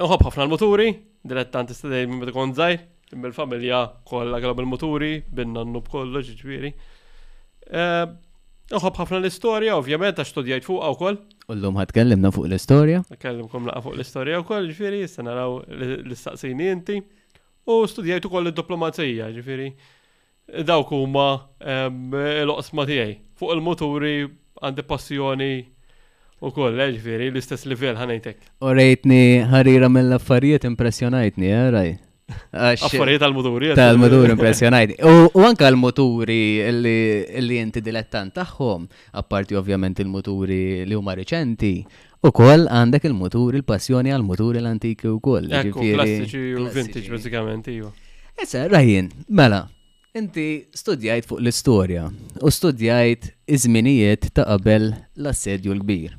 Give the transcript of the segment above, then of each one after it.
Nħobb ħafna l-muturi, dilettant tista' tgħid minn meta kont żgħir, bil-familja kollha kellha bil-muturi, bin-nannu b'kollox ġifieri. Eh, nħobb ħafna l-istorja, ovvjament, għax studjajt fuqha wkoll. U llum ħad kellimna fuq l-istorja. Kellimkom laqa fuq l-istorja wkoll, ġifieri, issa naraw l-istaqsini inti. U studjajt ukoll id-diplomazija, ġifieri. Dawk huma l-oqsma tiegħi. Fuq il-muturi għandi passjoni u koll, eh, ġviri, l-istess livell ħanajtek. U rejtni ħarira mill-affarijiet impressjonajtni, eh, raj. Affarijiet tal-muturi. Eh, tal-muturi impressjonajtni. U anka l-muturi li jinti dilettant tagħhom, apparti ovvjament il-muturi li huma riċenti, Ukoll għandek il-muturi, il-passjoni għal-muturi l-antiki wkoll. Ekku, jiġifieri- klassiċi u klassiċi. vintage, bazzikament, iva. Issa, Rajin, mela, inti studjajt fuq l-istorja u studjajt iż-żminijiet ta' qabel l-assedju l-kbir.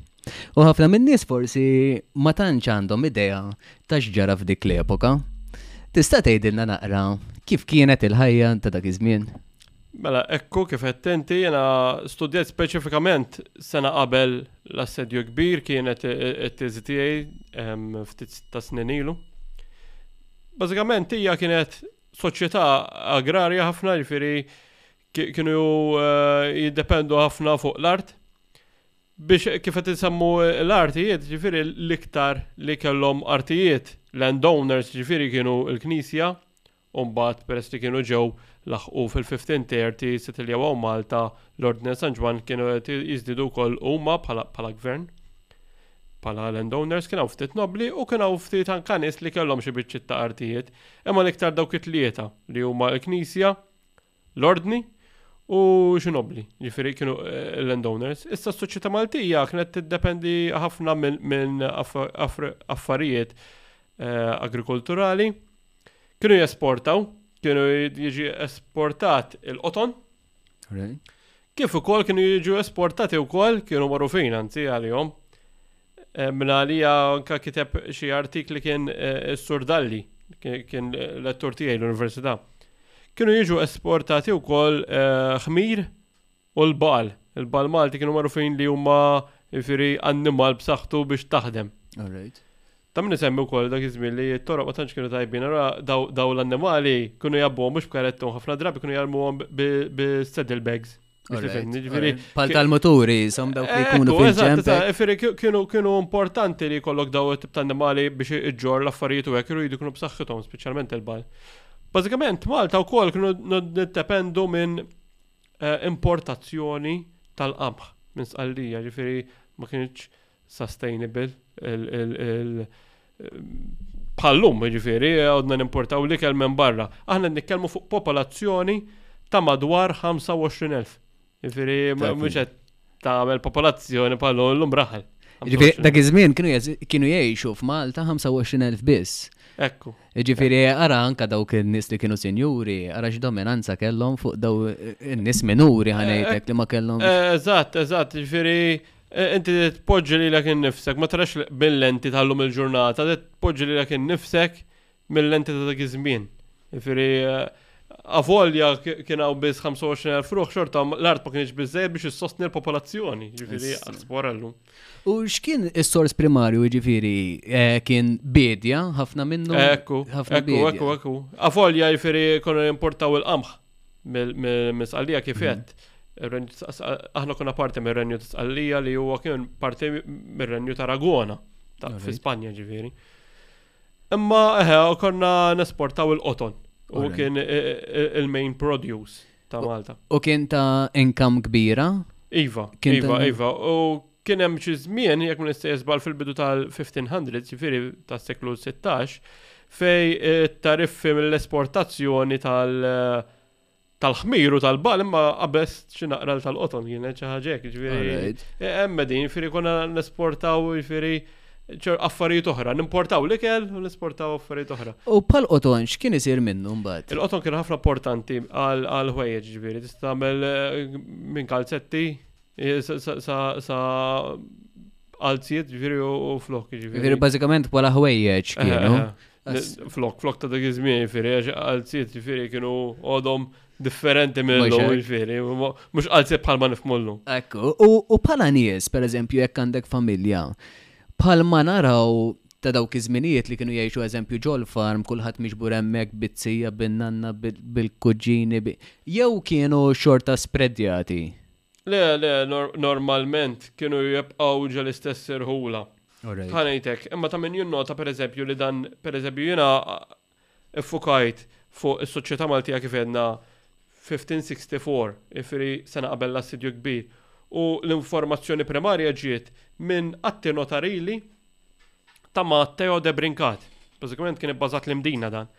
U ħafna min-nies forsi ma tantx għandhom idea ta' x'ġara f'dik l-epoka. Tista' tgħidilna naqra kif kienet il-ħajja ta' dak iż-żmien? Mela, hekku kif għedt inti, jiena studjajt speċifikament sena qabel l-assedju kbir kienet it-teżi tiegħi ftit ta' snin ilu. Bażikament hija kienet soċjetà agrarja ħafna jiġifieri kienu eh, jiddependu ħafna fuq l-art. Biex kif qed isemmu l-artijiet, ġifieri l-iktar li kellhom artijiet, landowners ġifieri kienu l-knisja u mbagħad peress li kienu ġew laħqu fil-1530 se tiljewgħu Malta, l-Ordni ta' San Ġwann kienu qed jiżdiedu wkoll huma bħala bħala gvern, bħala land owners, kien hawn ftit nobbli u kien hawn ftit anke nies li kellhom xi biċċiet ta' artijiet, imma l-iktar dawk it-tlieta li huma l-Knisja, l-ordni u xi nobbli, jiġifieri kienu eh, landowners. Issa s-soċjetà Maltija kienet tiddependi ħafna minn affarijiet eh, agrikulturali. Kienu jesportaw, kienu jiġi esportat il-qoton, Kif ukoll kienu jiġu esportati wkoll, kienu magħrufin anzi għalihom. Minn għalija anke kiteb xi artikli kien is-Sur Dalli, kien lettur tiegħi l-Università. Kienu jiġu esportati wkoll ħmir u l-bagħal. Il-bagħal Malti kienu magħrufin li huma jiġifieri annimal b'saħħtu biex taħdem. Ta' min isemmi wkoll dak iż-żmien li t-toroq ma tantx kienu tajbin, allura dawn l-annimali kienu jgħabbuhom mhux b'karettun, ħafna drabi kienu jarmuhom bi saddle bags. Pal tal-moturi, sam dawk li jkunu fil-ġemp. Kienu importanti li jkollok daw it-tip ta' annimali biex iġġor l-affarijiet u hekk iru jkunu b'saħħithom, speċjalment il-bal. Bażikament Malta wkoll kienu niddependu minn eh, importazzjoni tal-qamħ minn sqallija, ġifieri ma kienx sustainable bħallum ġifiri, għodna nimportaw li kell minn barra. Aħna nitkellmu fuq popolazzjoni ta' madwar 25.000. Ġifiri, mhux qed tagħmel popolazzjoni bħallum l-lum raħal. Ġifiri, dak iż-żmien kienu jgħixu f'Malta 25.000 biss. Ekku. Ġifiri, ara anka dawk in-nies li kienu sinjuri, ara x'dominanza kellhom fuq daw in-nies minuri ħanejtek li ma kellhom. Eżatt, eżatt, ġifiri Eh, inti tpoġġi li l-ek innifsek, ma trax mill-lenti tal-lum il-ġurnata, tpoġġi li l-ek innifsek mill-lenti ta' dak iż-żmien. Ifiri, eh, avolja kien hawn biss 25,000 fruħ, xorta l-art ma kienx biżżejjed biex issostni l-popolazzjoni, ġifieri għasborellu. U x'kien is-sors primarju ġifieri eh, kien bidja ħafna minnu? Ekku, ekku, ekku, ekku. Avolja jifieri konna importaw il-qamħ mill-Sqallija kif mhm. qed. Aħna kuna parti mir-renju ta' Sqallija li huwa kien parti mir-renju ta' Ragona fi Spanja ġifieri. Imma eħe, eh, konna nesportaw il-qoton u kien eh, eh, il-main produce ta' Malta. U kien ta' income kbira? Iva, iva, iva. U Kien hemm xi żmien, jekk ma nista' jiżball fil-bidu tal-1500, jifieri tas-seklu 16, fej it-tariffi mill-esportazzjoni tal- tal-ħmir u tal-bal imma qabeż xi naqra tal-qoton kienet xi ħaġa hekk, ġifieri. E, hemm din, ġifieri konna nesportaw ġifieri ċer affarijiet oħra, nimportaw l-ikel u nesportaw affarijiet oħra. U pal qoton x'kien isir minnu mbagħad? Il-qoton kien ħafna importanti għal ħwejjeġ ġifieri, tista' tagħmel eh, minn kalzetti, Sa alziet ġviri u flok ġviri. Ġviri bazzikament bħala ħwejjeġ eh, kienu. Eh, eh. Flok, flok ta' dak iż-żmien ġviri, għax alziet ġviri kienu għodhom differenti minn l-lum ġviri, mux alziet bħalma nifmullu. Ekku, u bħala nies, per eżempju, jekk għandek familja, bħalma naraw ta' dawk iż-żminijiet li kienu jgħixu eżempju ġol farm kulħadd miġbur hemmhekk bizzija bin-nanna bil-kuġini jew kienu xorta spreddjati Le, le, normalment kienu jibqgħu ġo l-istess irħula. Ħanejtek, imma ta' min jinnota per eżempju li dan, per eżempju, jiena iffukajt fuq is-soċjetà Maltija kif għedna 1564, ifiri sena qabel l-assidju kbir, u l-informazzjoni primarja ġiet minn atti notarili ta' Matteo de Brincat. Bażikament kien ibbażat l-Imdina dan.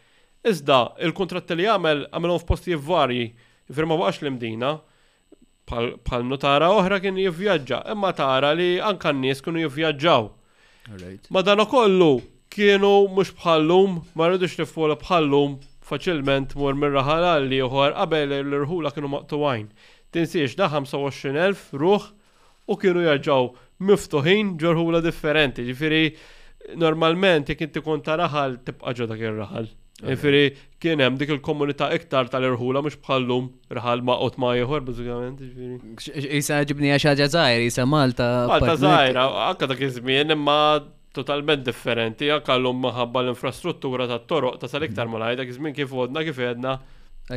Iżda, il-kuntratti li għamel, għamilhom f'postijiet varji, ifiri ma baqax l-Imdina, bħal notara oħra kien jivvjaġġa, imma tara li anka n-nies kienu jivvjaġġaw. Ma dan kollu kienu mhux bħallum, ma rridux nifwola bħallum faċilment mur mir-raħal għal ieħor qabel l-irħula kienu maqtuwajn. Tinsiex da 25,000 ruħ u kienu jerġgħu miftuħin ġorħula differenti. Ġifieri normalment jekk inti kont ta' raħal tibqa' ġo dak ir-raħal. Ġifieri kien hemm dik il-komunità iktar tal-irħula mhux bħallum raħal ma' qod ma' ieħor bażikament. Ġifieri. Isa ġibni għax ħaġa żgħir, isa Malta. Malta żgħira, anke dak iż-żmien imma totalment differenti anke llum minħabba l-infrastruttura tat-toroq ta' sal-iktar malajr dak iż-żmien kif għodna kif għedna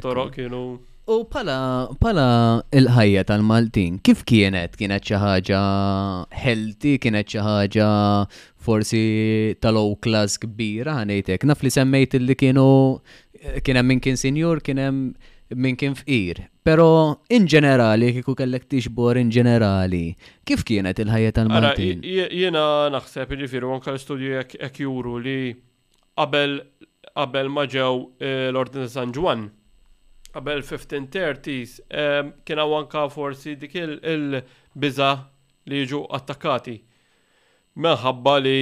toroq kienu. U bħala bħala l-ħajja tal-Maltin kif kienet? Kienet xi ħaġa healthy, kienet xi ħaġa forsi tal-low class kbira ħanejtek. Naf li semmejt li kienu kien hemm min kien sinjur, kien hemm min kien fqir. Pero in ġenerali, kiku kellek tixbor in ġenerali, kif kienet il-ħajja tal-Maltin? Jena naħseb ġifiru anka l-studju jek juru li qabel qabel ma ġew eh, l-Ordin ta' San Ġwan, qabel 1530s, eh, kien hawn anka forsi dik il-biża li jiġu attakkati. Minħabba li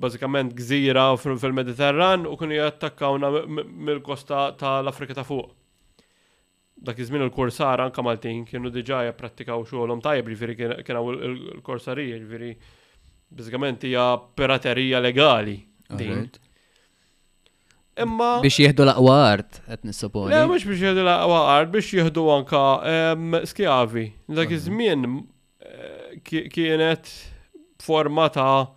bażikament gżira fil-Mediterran u kienu jattakkawna mill-kosta tal-Afrika ta' Fuq. Dak iż-żmien il-kursar anke Maltin kienu diġà japprattikaw xogħolhom tajjeb, jiġifieri kien hawn il-kursarija, jiġifieri bażikament hija piraterija legali din. Imma Biex jieħdu l-aqwa art, qed nissuponi. Le mhux biex jieħdu l-aqwa art, biex jieħdu anke skjavi. Dak iż-żmien kienet forma ta'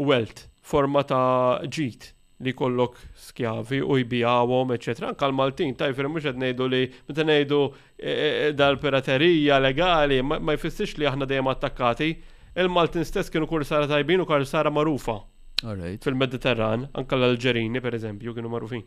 wealth, forma ta' ġit li kollok skjavi u jbijawom, etc. Anka l-Maltin, tajfir mux għed nejdu li, meta nejdu e, e, e, dal-piraterija legali, ma jfissix li aħna dejjem attakkati. Il-Maltin stess kienu kur sara tajbin u kur sara marufa. Fil-Mediterran, anka l-Alġerini, per eżempju, kienu marufin.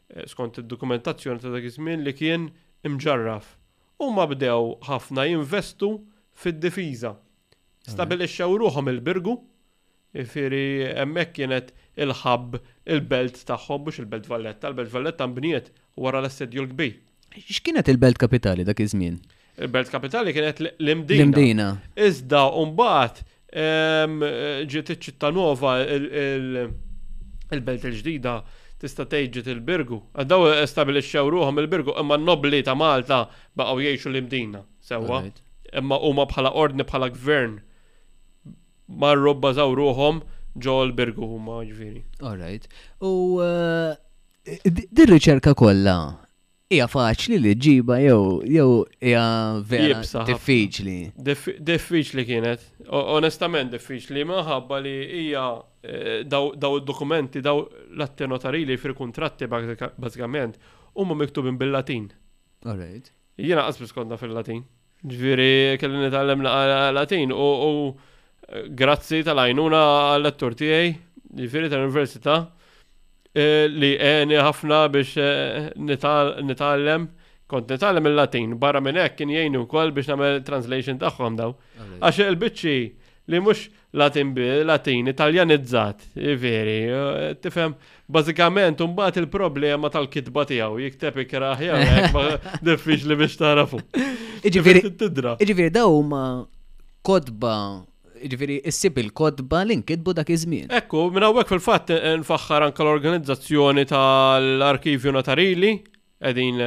skont id-dokumentazzjoni ta' dak iż-żmien li kien imġarraf. Huma bdew ħafna jinvestu fid-difiża. Stabilixxew ruħhom il-Birgu, jifieri hemmhekk kienet il-hub, il-belt tagħhom, mhux il-Belt Valletta, il-Belt Valletta nbniet wara l-Assedju l-Kbir. X'kienet il-belt kapitali dak iż-żmien? Il-belt kapitali kienet l-Imdina. L-Imdina. Iżda mbagħad ġiet iċ-ċitta nova il-belt il-ġdida tista' tgħid ġiet il-Birgu. Daw stabilixxew ruħhom il-Birgu imma n-nobli ta' Malta baqgħu jgħixu l-Imdina. Sewwa. Imma huma bħala ordni bħala gvern marru bbażaw ruħhom ġo l-Birgu huma ġifieri. All right. U eh, Din ir-riċerka kollha hija faċli li ġiba jew jew hija vera diffiċli. Diffiċli kienet. Onestament diffiċli minħabba li hija eh, daw id-dokumenti daw l-atti notarili fil-kuntratti bażikament huma miktubin bil-Latin. Alright. Jiena qasbis konna fil-Latin. Ġifieri kelli nitgħallem naqra Latin u grazzi tal-għajnuna għal-lettur tiegħi, ġifieri tal-Università, li għeni ħafna biex nitgħallem kont nitgħallem il-Latin, barra minn hekk kien jgħinni wkoll biex nagħmel translation tagħhom daw. Għax il-biċċi li mhux Latin bil-Latin, Italjanizzat, veri, tifhem, bażikament imbagħad il-problema tal-kitba tiegħu jikteb ikraħ jew diffiċli biex tarafu. Iġifieri daw huma kodba ġifiri, issib il-kodba li nkitbu dak iż-żmien. Ekku, minn hawnhekk fil-fatt nfaħħar anke l-organizzazzjoni tal-Arkivju Notarili, Qegħdin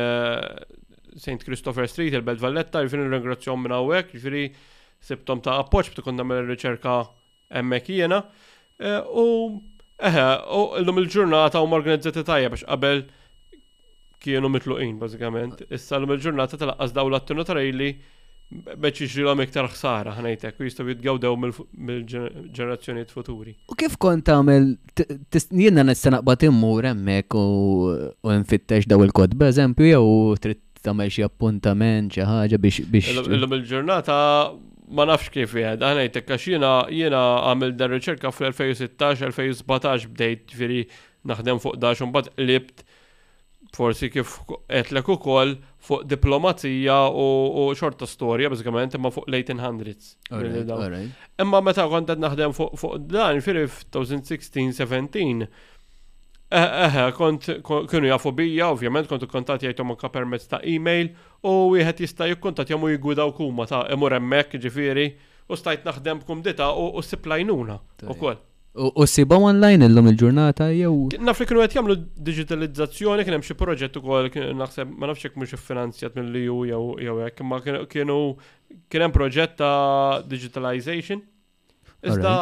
St. Christopher Street, il-Belt Valletta, jiġifieri nirringrazzjahom minn hawnhekk, jiġifieri sibthom ta' appoġġ biex tkun nagħmel ir-riċerka hemmhekk jiena. Eh, u eħe, u llum il-ġurnata huma organizzati tajja biex qabel kienu mitluqin bażikament. Issa llum il-ġurnata tal-aqqas daw l-attinu tarajli Beċ jixrilhom iktar ħsara ħnejtek u jistgħu jitgawdew mill-ġenerazzjonijiet futuri. U kif kont tagħmel jiena nista' naqbad immur hemmhekk u nfittex daw il-kotba eżempju jew trid tagħmel xi appuntament xi ħaġa biex biex. Illum il-ġurnata ma nafx kif jgħed, għana jtek, għax jena jena għamil dar riċerka fl-2016-2017 bdejt ġviri naħdem fuq dax, un bad libt forsi kif għetlek u koll fuq diplomazija u xorta storja, bazzikament, imma fuq late 100s. Imma meta kontet naħdem fuq dan, firi 2016-17, eħe, kont kienu jafu bija, ovvjament, kont kontat jajtom anka permezz ta' e-mail, u wieħed jista' jikkontat jamu jigwidaw kuma ta' emur emmek, ġifiri, u stajt naħdem b'kumdita u s-siplajnuna u koll. U ssibhom online illum il-ġurnata jew? Naf li kienu qed jagħmlu digitalizzazzjoni kien hemm xi proġett ukoll naħseb ma nafx hekk mhux iffinanzjat mill-EU jew hekk, imma kienu kien hemm proġett ta' digitalization. Iżda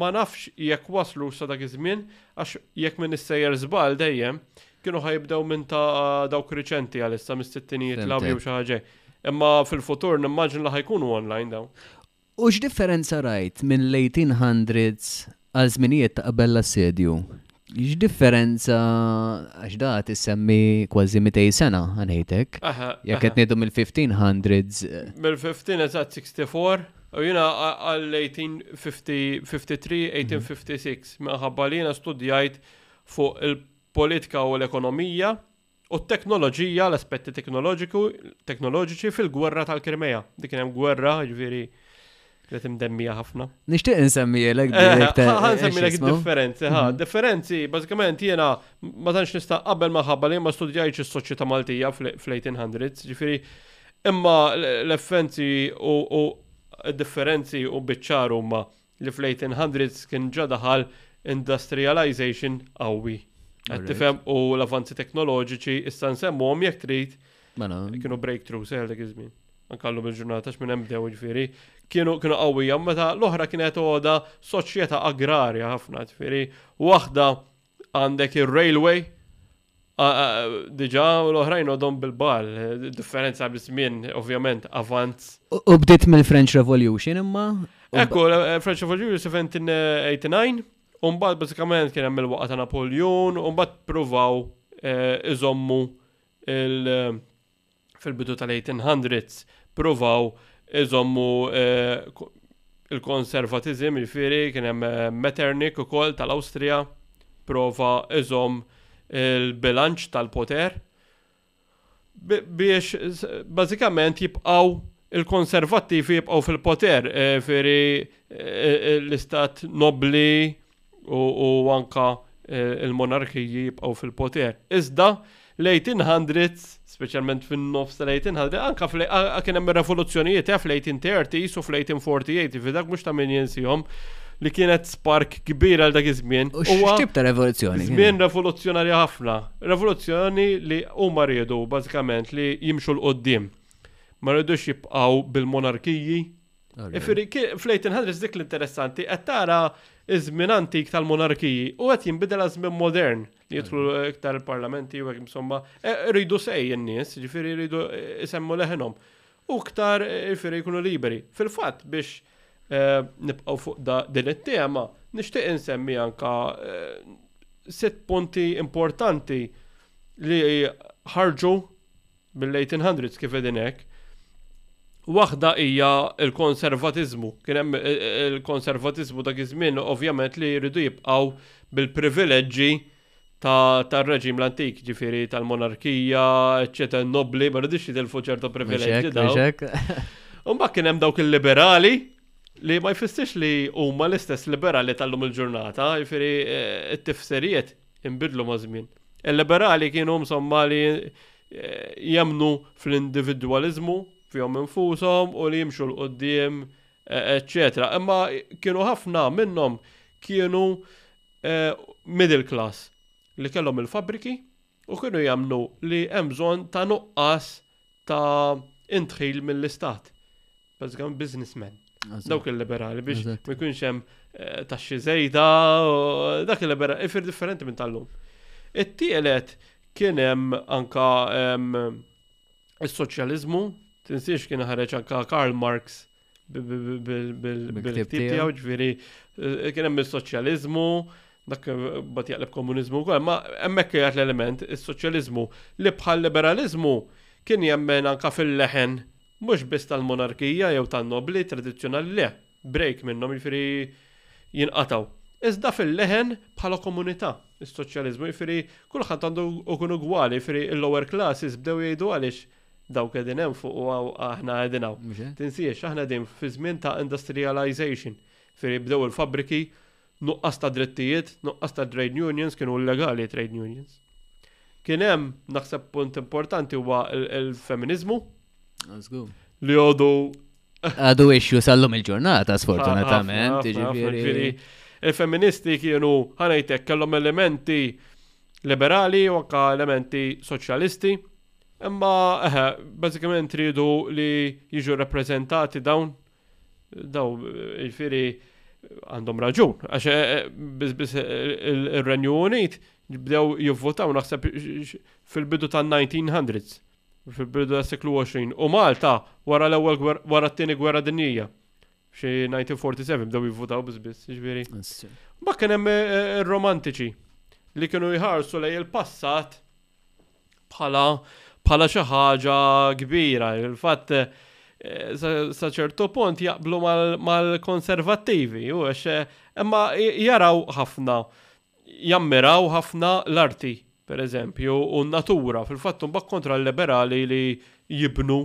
ma nafx jekk waslu sa dak iż-żmien għax jekk minn issejjer żball dejjem kienu ħajbdew minn ta' dawk riċenti għalissa mis-sittinijiet law jew xi ħaġa. Imma fil-futur nimmaġin li ħajkunu online dawn. U x'differenza rajt minn l-eighteen hundreds għal żminijiet ta' qabel l-assedju? X'differenza, għax dati ssemmi kważi mitej sena, ħa ngħid hekk. Jekk qed ngħidu mill-fifteen hundreds. Mill-fifteen eżatt sixty four, u jiena għal eighteen fifty three, eighteen fifty six, minħabba li jiena studjajt fuq il-politika u l-ekonomija, U t-teknoloġija, l-aspetti teknoloġiku, teknoloġiċi fil-gwerra tal-Krimea. Dik kien hemm gwerra, ġifieri, li timdemmija ħafna. Nixtieq insemmilek dik. Ħa nsemmilek differenzi, ħa. Differenzi, bażikament jiena ma tantx nista' qabel ma ħabba li ma studjajtx is-soċjetà Maltija fl-1800s, ġifieri imma l-effenzi u d-differenzi u biċ-ċar huma li fl-eighteen hundreds kien ġa daħal industrialization qawwi. Qed tifhem u l-avanzi teknoloġiċi issa nsemmuhom jekk trid Mela. kienu breakthroughs eh, dik iż-żmien. Ankallum il-ġurnata x'minn hemm bdew ġifieri. Kienu kienu qawwija meta l-oħra kienet għoda soċjetà agrarja ħafna ġifieri. Waħda Għandek ir-railway, diġa l-oħrajn għodhom bil-bal, differenza biż-żmien ovvjament avanz. U bdiet mill-French Revolution imma? Ekku, l-French Revolution 1789, u mbagħad bażikament kien hemm il-waqgħa ta' Napoleon, u mbagħad pruvaw eh, iżommu il- fil-bidu tal-1800s provaw iżommu il-konservatizim, il-firi, kien hemm Metternich ukoll tal-Awstrija prova iżomm il-bilanċ tal-poter biex bażikament jibqgħu il-konservattivi jibqgħu fil-poter, firi l-istat nobli, u anka il-monarkiji jibqgħu fil-poter. Iżda l-1800, speċjalment fin-nofs tal-1800, anka kien hemm revoluzzjonijiet eh, fl-1830 u fl-1848, fi dak mhux ta' min jinsihom li kienet spark kbir għal dak iż-żmien. U x'tip ta' revoluzzjoni? Żmien revoluzzjonarja ħafna. Revoluzzjoni li huma riedu bażikament li jimxu l qoddim Ma rridux jibqgħu bil-monarkiji Ifiri, fl-1800 dik l-interessanti, qed tara iż-żmien antik tal-monarkiji u qed jinbidel żmien modern li jidħlu iktar il-parlamenti u hekk insomma, e, rridu sej in-nies, ġifieri rridu e, isemmu leħinhom. U iktar e, ġifieri jkunu liberi. Fil-fatt biex nibqgħu fuq din it-tema, nixtieq insemmi anka sitt punti importanti li ħarġu mill-1800s kif qegħdin hekk, waħda hija l-konservatiżmu. Kien hemm eh, eh, il-konservatiżmu dak iż-żmien ovvjament li jridu jibqgħu bil-privileġġi tar-reġim l-antik, ġifieri tal-monarkija, eċċetera, nobli, ma rridux jitilfu ċertu privileġġi dawk. Umbagħad kien hemm dawk il-liberali li ma jfissirx li huma l-istess liberali tal-lum il-ġurnata, jifieri eh, t-tifsirijiet inbidlu maż-żmien. Il-liberali kienu msomma li eh, jemnu fl-individwaliżmu fihom infushom u li jimxu l-qoddim, eccetera. Eh, Imma kienu ħafna minnhom kienu eh, middle class li kellhom il-fabriki u kienu jemnu li hemm bżonn ta' nuqqas ta' intħil mill-istat. bażikament businessmen. Dawk il-liberali biex ma jkunx hemm eh, taxxi żejda, dak il-liberali ifir differenti minn tal-lum. It-tielet kien hemm anka is-soċjaliżmu, tinsiex kien ħareġ anka Karl Marx bil-ktib tiegħu ġifieri eh, kien hemm is-soċjaliżmu, dak eh, bat jaqleb komuniżmu wkoll, ma hemmhekk jgħid l-element is-soċjaliżmu li bħal liberaliżmu kien jemmen anka fil-leħen Mhux biss tal-monarkija jew tan-nobbli tradizzjonali le, break minnhom jiġifieri jinqatgħu. Iżda fil-leħen bħala komunità, is-soċjaliżmu, jiġifieri kulħadd għandu jkun ugwali, jiġifieri il-lower classes bdew jgħidu għaliex dawk qegħdin hemm fuq u aħna qegħdin hawn. Tinsiex, aħna qegħdin fi żmien ta' industrialization, jiġifieri bdew il-fabbriki Nuqqas ta' drittijiet, nuqqas ta' trade unions kienu illegali trade unions. Kien hemm naħseb punt importanti huwa l-feminiżmu. Li għodu għadu ixju sallum il-ġurnata sfortunatament. Il-femministi kienu ħanajtek kellhom elementi liberali u anka elementi soċjalisti. Imma, bazzikament tridu li jiġu rappresentati dawn Daw, il-firi għandhom raġun, għax eh, eh, bizbis eh, il-Renju Unit bdew jivvotaw naħseb fil-bidu tan-1900s, fil-bidu tas-seklu 20, u Malta wara l-ewwel wara t-tieni gwerra dinjija. Xi 1947 bdew jivvotaw bizbis, ġifieri. Ma kien hemm ir-romantiċi li kienu jħarsu lej il-passat bħala bħala xi ħaġa kbira. Il-fatt eh, sa ċertu punt jaqblu mal-konservattivi, u għax eh, imma jaraw ħafna, jammiraw ħafna l-arti, per eżempju, u n-natura, fil-fatt mbagħad kontra l-liberali li jibnu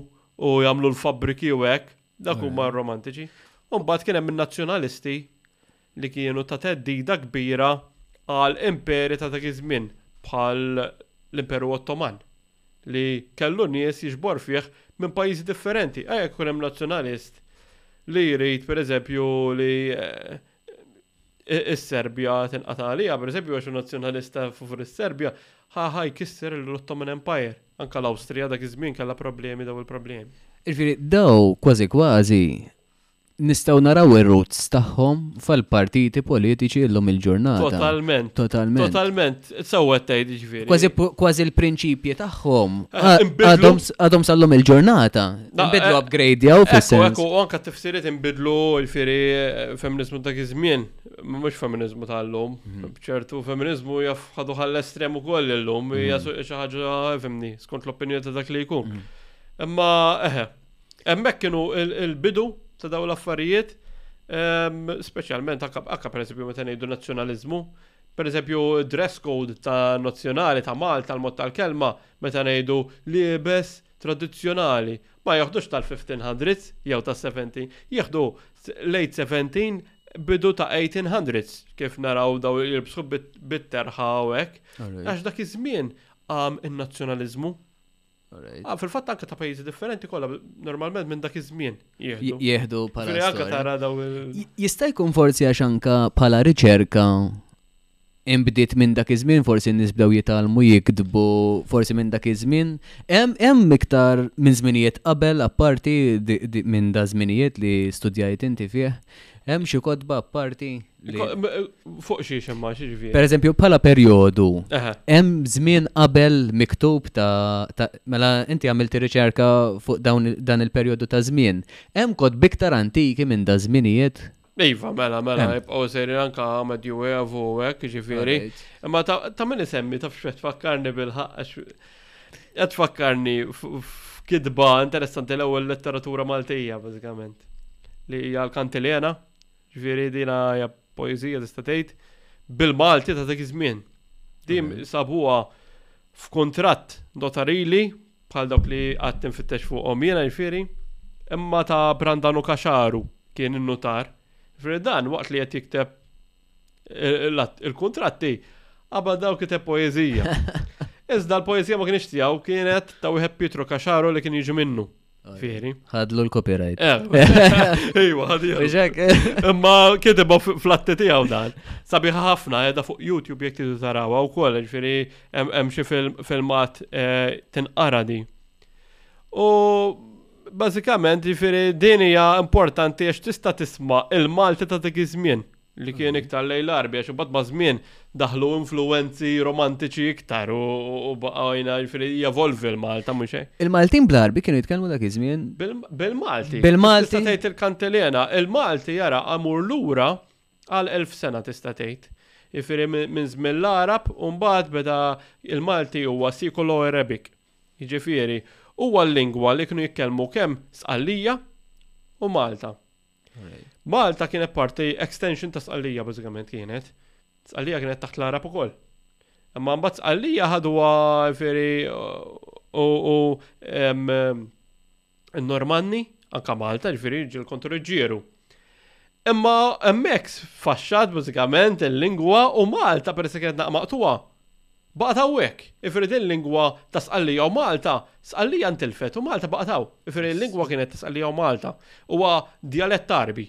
u jagħmlu l-fabriki u hekk, dak huma eh. romantiċi. U mbagħad kien hemm in-nazzjonalisti li kienu ta' theddida kbira għal imperi ta' dak iż-żmien bħal l-Imperu Ottoman li kellu nies jiġbor fih minn pajjiżi differenti. Ejja jkun hemm nazzjonalist li jrid pereżempju li is-Serbja tinqata' għaliha pereżempju għax hu nazzjonalista favur is-Serbja, ħa ħa jkisser l-Ottoman Empire. Anke l-Awstrija dak iż-żmien kellha problemi dawn il-problemi. Jiġifieri dawn kważi kważi Nistgħu naraw ir-roots tagħhom fil-partiti politiċi llum il-ġurnata. Totalment. Totalment. Totalment. Sewwa tgħid jiġifieri. Kważi kważi l-prinċipji tagħhom eh, għadhom għadhom sal-lum il-ġurnata. Nbidlu eh, upgrade jew fis-sens. Ekku anke tifsiriet inbidlu jiġifieri eh, feminiżmu dak iż-żmien, mhux feminiżmu tal-lum. Mhm. Ċertu feminiżmu jaf ħadu ħall-estrem ukoll illum mhm. hija xi ħaġa fimni skont l-opinjoni ta' dak li jkun. Mhm. Imma eħe, Hemmhekk kienu l-bidu ta' dawn l-affarijiet, ehm, speċjalment anke pereżempju meta ngħidu nazzjonaliżmu, pereżempju dress code ta' nazzjonali ta' Malta l-mod tal-kelma meta ngħidu liebes tradizzjonali ma jaħdux tal-1500s jew tas-70, jieħdu late 17 bidu ta' 1800s kif naraw daw jirbsħu bit-terħa u hekk. Għax dak iż-żmien għam in-nazzjonaliżmu. Ah, fil-fatt anke ta' pajjiżi differenti kollha normalment minn dak iż-żmien jieħdu. Jieħdu bħala. Jista' jkun forsi għax anka bħala riċerka imbdiet minn dak iż-żmien forsi n-nies bdew jitalmu jiktbu forsi minn dak iż-żmien. Hemm iktar minn żminijiet qabel apparti minn da żminijiet li studjajt inti fih. Hemm xi kodba apparti? Fuq xiex imma xiex Per eżempju, bħala perjodu, hemm żmien qabel miktub ta' mela inti għamilt riċerka fuq dan il-perjodu ta' żmien. Hemm kod biktar antiki minn da' żminijiet? Iva, mela, mela, jibqgħu sejrin anka medju evu hekk, ġifieri. Imma ta' min isemmi taf x'qed tfakkarni bil-ħaqq qed tfakkarni f'kitba interessanti l-ewwel letteratura Maltija bażikament. Li hija l-Kantilena. Ġifieri dina hija poeżija tista' tgħid bil-Malti ta' dak iż-żmien. Din sabuha f'kuntratt notarili bħal dawk li qatt infittex fuqhom jiena ġifieri, imma ta' Brandanu Kaxaru kien in-nutar. Ġifieri dan waqt li qed jikteb il-kuntratti qabad daw kiteb poeżija. Iżda l-poeżija ma kienx tiegħu kienet ta' wieħed Pietro Kaxaru li kien jiġi minnu. Veri. Ħadlu l-copyright. Ejwa, ħadija. Bieġek. Imma kitibha fl-atti tiegħu dan. Sabiħ ħafna edha fuq YouTube jek tidu tarawa u koll, ġifiri, hemm xi filmat eh, tinqara di. U bażikament ġifiri din hija importanti għax tista' tisma' il-Malti ta' dik iż-żmien. li kien iktar lejn l-Għarbi, għax imbagħad maż-żmien daħlu influwenzi romantiċi iktar u baqajna ġifieri jevolvi l-Malta mhux hekk. Il-Maltin bl-Għarbi kienu jitkellmu dak iż-żmien. Bil-Malti. Bil-Malti. Tista' tgħid il-kantilena, il-Malti jara amur lura għal elf sena tista' tgħid. Jifieri minn żmien l-Arab u mbagħad beda il-Malti huwa sikolo Arabic. Jiġifieri huwa l-lingwa li kienu jitkellmu kemm Sqallija u Malta. Malta kienet parti extension ta' Sqallija bażikament kienet. Sqallija kienet taħt l-Arab ukoll. Imma mbagħad Sqallija ħadwa veri u n-Normanni anka Malta ġifieri ġil kontu ġġieru. Imma hemmhekk faxxat bażikament il-lingwa u Malta peress kienet naqmaqtuha. Baqgħet hawnhekk, ifieri din lingwa ta' Sqallija u Malta, Sqallija ntilfet u Malta baqgħet hawn, ifieri l-lingwa kienet ta' Sqallija u Malta, huwa djalett Għarbi.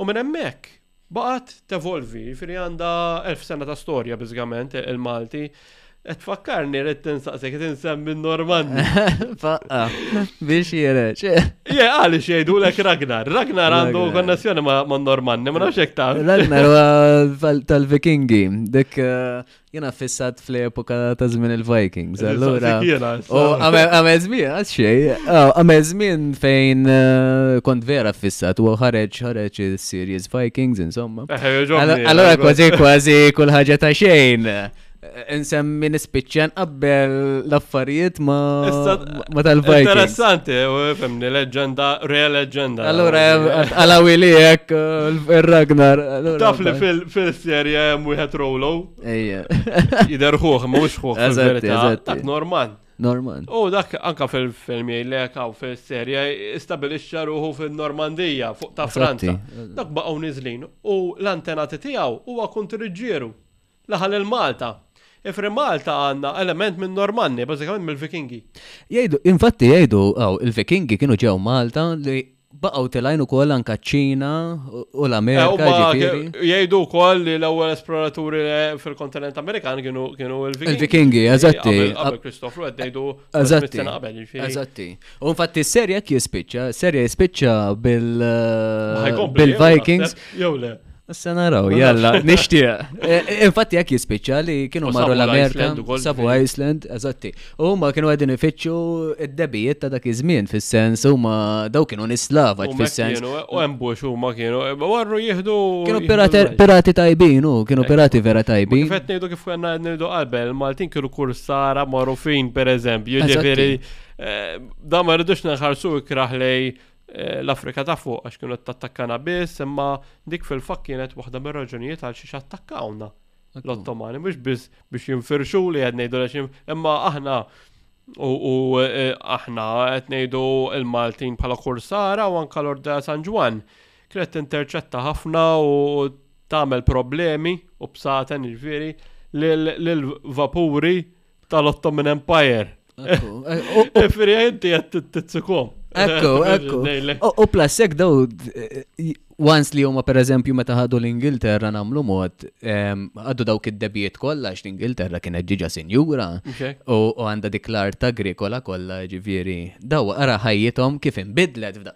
U minn hemmhekk baqgħet tevolvi, ifieri għandha elf sena ta' storja biżgament il-Malti. Qed tfakkarni ridt insaqsik qed insemmi n-Normanni. Faqqa, biex jireġ. Je, għaliex jgħidulek Ragnar. Ragnar għandu konnessjoni ma' Normanni, ma nafx hekk ta'. Ragnar huwa tal-Vikingi, dik eh, Jena fissat fl-epoka ta' żmien il-Vikings. Allura. Għamel żmien, għax xej. Oh, għamel żmien fejn eh, kont vera fissat u ħareġ ħareġ il-series Vikings, insomma. Allura kważi kważi kull ħaġa ta' xejn. Insemmi nispiċċan qabbel l-affarijiet ma. ma tal-Vikings. Interessanti, u femni, leġenda, re leġenda. Allora, għalawi li jek, il-Ragnar. Taf li fil-serja jem wieħed Rolo. Ejja. Jider xuħ, ma mux xuħ. Eżatti, eżatti. Norman. Norman. U dak anka fil-film jgħidlek għaw fil-serja istabilixxa ruħu fil-Normandija fuq ta' Franza. Dak baqgħu nizlin. u l-antenati tiegħu huwa kontriġġieru. L-aħħar lil Malta. Ifri Malta għandna element minn Normanni, bażikament mill-Vikingi. Jgħidu, infatti jgħidu, għaw, il-Vikingi kienu ġew Malta li baqgħu tilajn ukoll anka ċ-Ċina u l-Amerika. Jgħidu wkoll li l-ewwel esploraturi fil-kontinent Amerikan kienu il-Vikingi. Il-Vikingi, eżatti. Qabel Kristofru qed ngħidu qabel. Eżatti. U infatti s-serja jekk jispiċċa, serja jispiċċa bil-Vikings. Jew le. Issa naraw, jalla, nishtiq. E, e, infatti jekk jispiċċa li kienu marru l-Amerika, sabu Iceland, eżatti. U ma kienu għedin ifittxu id-debijiet ta' dak iż-żmien fis-sens, u ma daw kienu nislava fis-sens. U embux u ma kienu, e, warru jihdu. Kienu pirati tajbin, u kienu pirati vera tajbin. Kifet nejdu kif għanna nejdu għalbel, Maltin kienu kursara marufin, per eżempju, ġeveri Da ma rridux nħarsu ikraħ lej eh, l-Afrika ta' fuq għax kienu tattakkana biss, imma dik fil-fak kienet waħda mir raġunijiet għal xiex attakkawna l-Ottomani, mhux biss biex jinfirxu li qed ngħidu għax imma aħna u eh, aħna qed ngħidu l-Maltin bħala kursara u anka l-Ordea San Ġwan kienet interċetta ħafna u tagħmel problemi u bsaten ġifieri l vapuri tal-Ottoman Empire. Eh, Firja inti għed t-tzikom. Ekku, ekku. U plus, jek daw, eh, once li huma per eżempju meta ħadu l-Ingilterra namlu mod, għaddu dawk id-debiet kollha x l-Ingilterra kienet ġiġa sinjura u għandha diklar ta' grikola kollha ġifieri daw ara ħajjithom kif inbidlet f'da.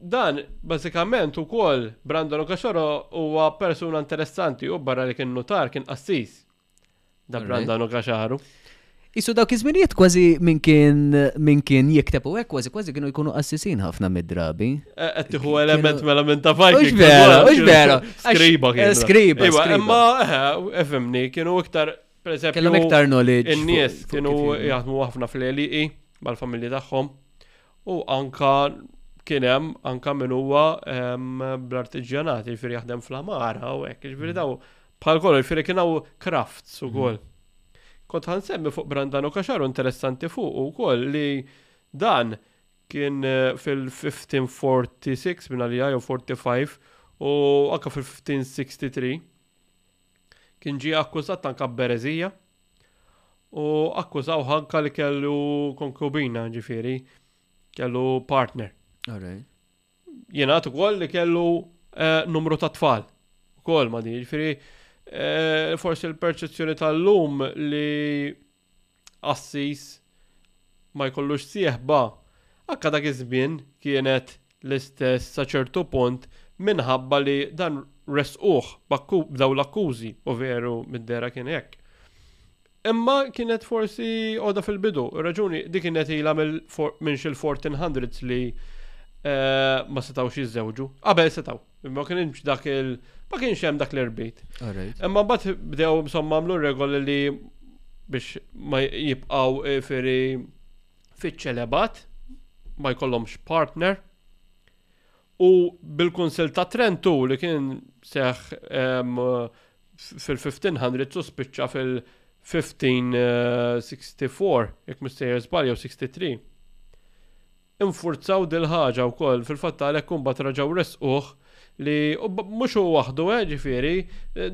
Dan, bażikament, ukoll Brandon Okashoro huwa persuna interessanti u barra li kien nutar kien qassis. Da Brandon Okasharu. Isu dawk iż-żminijiet kważi minn kien minn kien jikteb u hekk kważi kważi kienu jkunu qassisin ħafna mid-drabi. Eh, qed tieħu element mela minn ta' fajk. Mhux vera, mhux vera. Skriba kien. Eh, skriba. Iva, imma eh, efemni kienu iktar pereżempju. Kellhom iktar knowledge. In-nies kienu jaħdmu ħafna fl-eliqi mal-familji tagħhom. U anka kien hemm anka min huwa ehm, bl-artiġjanat, jiġifieri jaħdem fl-amara u hekk, jiġifieri mm. daw bħal kollu jiġifieri kien hawn crafts mm. ukoll. Kont ħansemmi fuq Brandano Kaxaru interessanti fuq ukoll li dan kien eh, fil-1546 minn għalija jew 45 u anka fil-1563 Kien ġie akkużat anke b'ereżija u akkużawh anke li kellu konkubina, ġifieri kellu partner. Alright. Jingħad ukoll li kellu eh, numru ta' tfal. Ukoll ma' din, ġifieri eh, forsi l-perċezzjoni tal-lum li qassis ma jkollux sieħba, anke dak iż-żmien kienet l-istess sa ċertu punt minħabba li dan ressquh b'dawn l-akkużi, u veru mid-dehra kien hekk. Imma kienet forsi għodha fil-bidu, ir-raġuni di kienet ilha minn xi l-1400s li ma setgħux jiżżewġu. Qabel setgħu. Ma kienx dak il- ma kienx hemm dak l-erbit. Imma bat bdew insomma għamlu regoli li biex ma jibqaw eh, feri fiċ-ċelebat, ma jkollhomx partner. U bil-Kunsil ta' Trentu li kien seħ fil-1500 u spiċċa fil-1564, jek mistejjer żbal jew 63. infurzaw dil-ħaġa wkoll, fil-fatt għalhekk imbagħad reġgħu ressquh li mhux hu waħdu eh, ġifieri,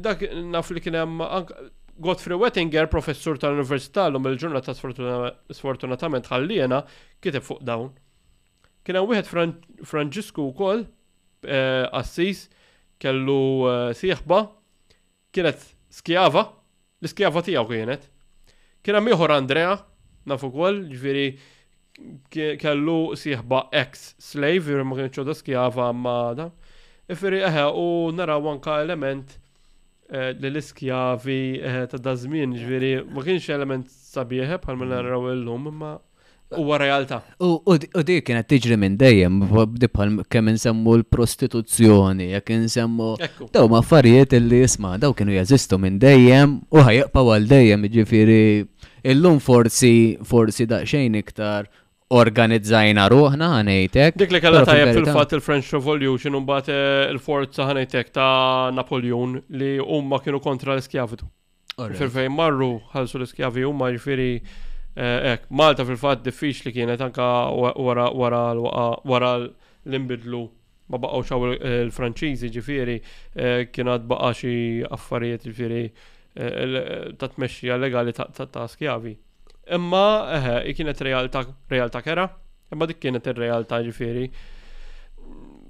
dak naf li kien hemm Godfrey Wettinger, professur tal-Università llum il-ġurnata sfortunatament ħalliena, kiteb fuq dawn. Kien hemm wieħed Franġisku wkoll eh, Assis kellu eh, sieħba Kienet skjava, l-iskjava tiegħu kienet. Kien hemm ieħor Andrea, naf ukoll, ġifieri kellu sieħba ex slave, ma kienx ċoda skjava ma da. Ifieri eħe u naraw anka element eh, li l-iskjavi eh, ta' da żmien, ġifieri ma kienx element sabiħe bħal ma naraw illum imma Huwa realtà. U dik kienet tiġri minn dejjem, bħal kemm insemmu l-prostituzzjoni, jekk insemmu. Daw ma affarijiet li jisma, daw kienu jeżistu minn dejjem u ħajqpaw għal dejjem, ġifiri, illum forsi, forsi daqxejn iktar organizzajna ruħna ħanejtek. Dik li kalla tajab fil-fat il-French Revolution un bat eh, il-forza ħanejtek ta' Napoleon li umma kienu kontra l-skjavitu. Fil fejn marru ħalsu l-iskjavi huma ġifieri eh, hekk Malta fil-fatt diffiċli kienet anka wara wara wara l-inbidlu ma baqgħu xaw il-Franċiżi ġifieri eh, kien għad baqa' xi affarijiet ġifieri eh, ta' tmexxija legali ta' skjavi. Imma, eħe, i kienet realtà realtà kera, imma dik kienet ir-realtà ġifieri.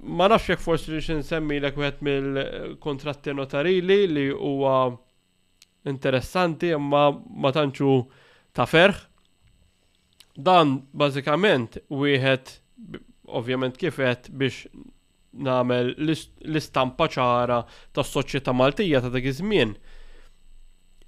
Ma nafx jekk forsi li xinsemmi l wieħed mill-kontratti notarili li huwa interessanti imma ma tantxu ta' ferħ. Dan bażikament wieħed b- ovvjament kif qed biex nagħmel l-istampa ċara tas-soċjetà Maltija ta' dak iż-żmien.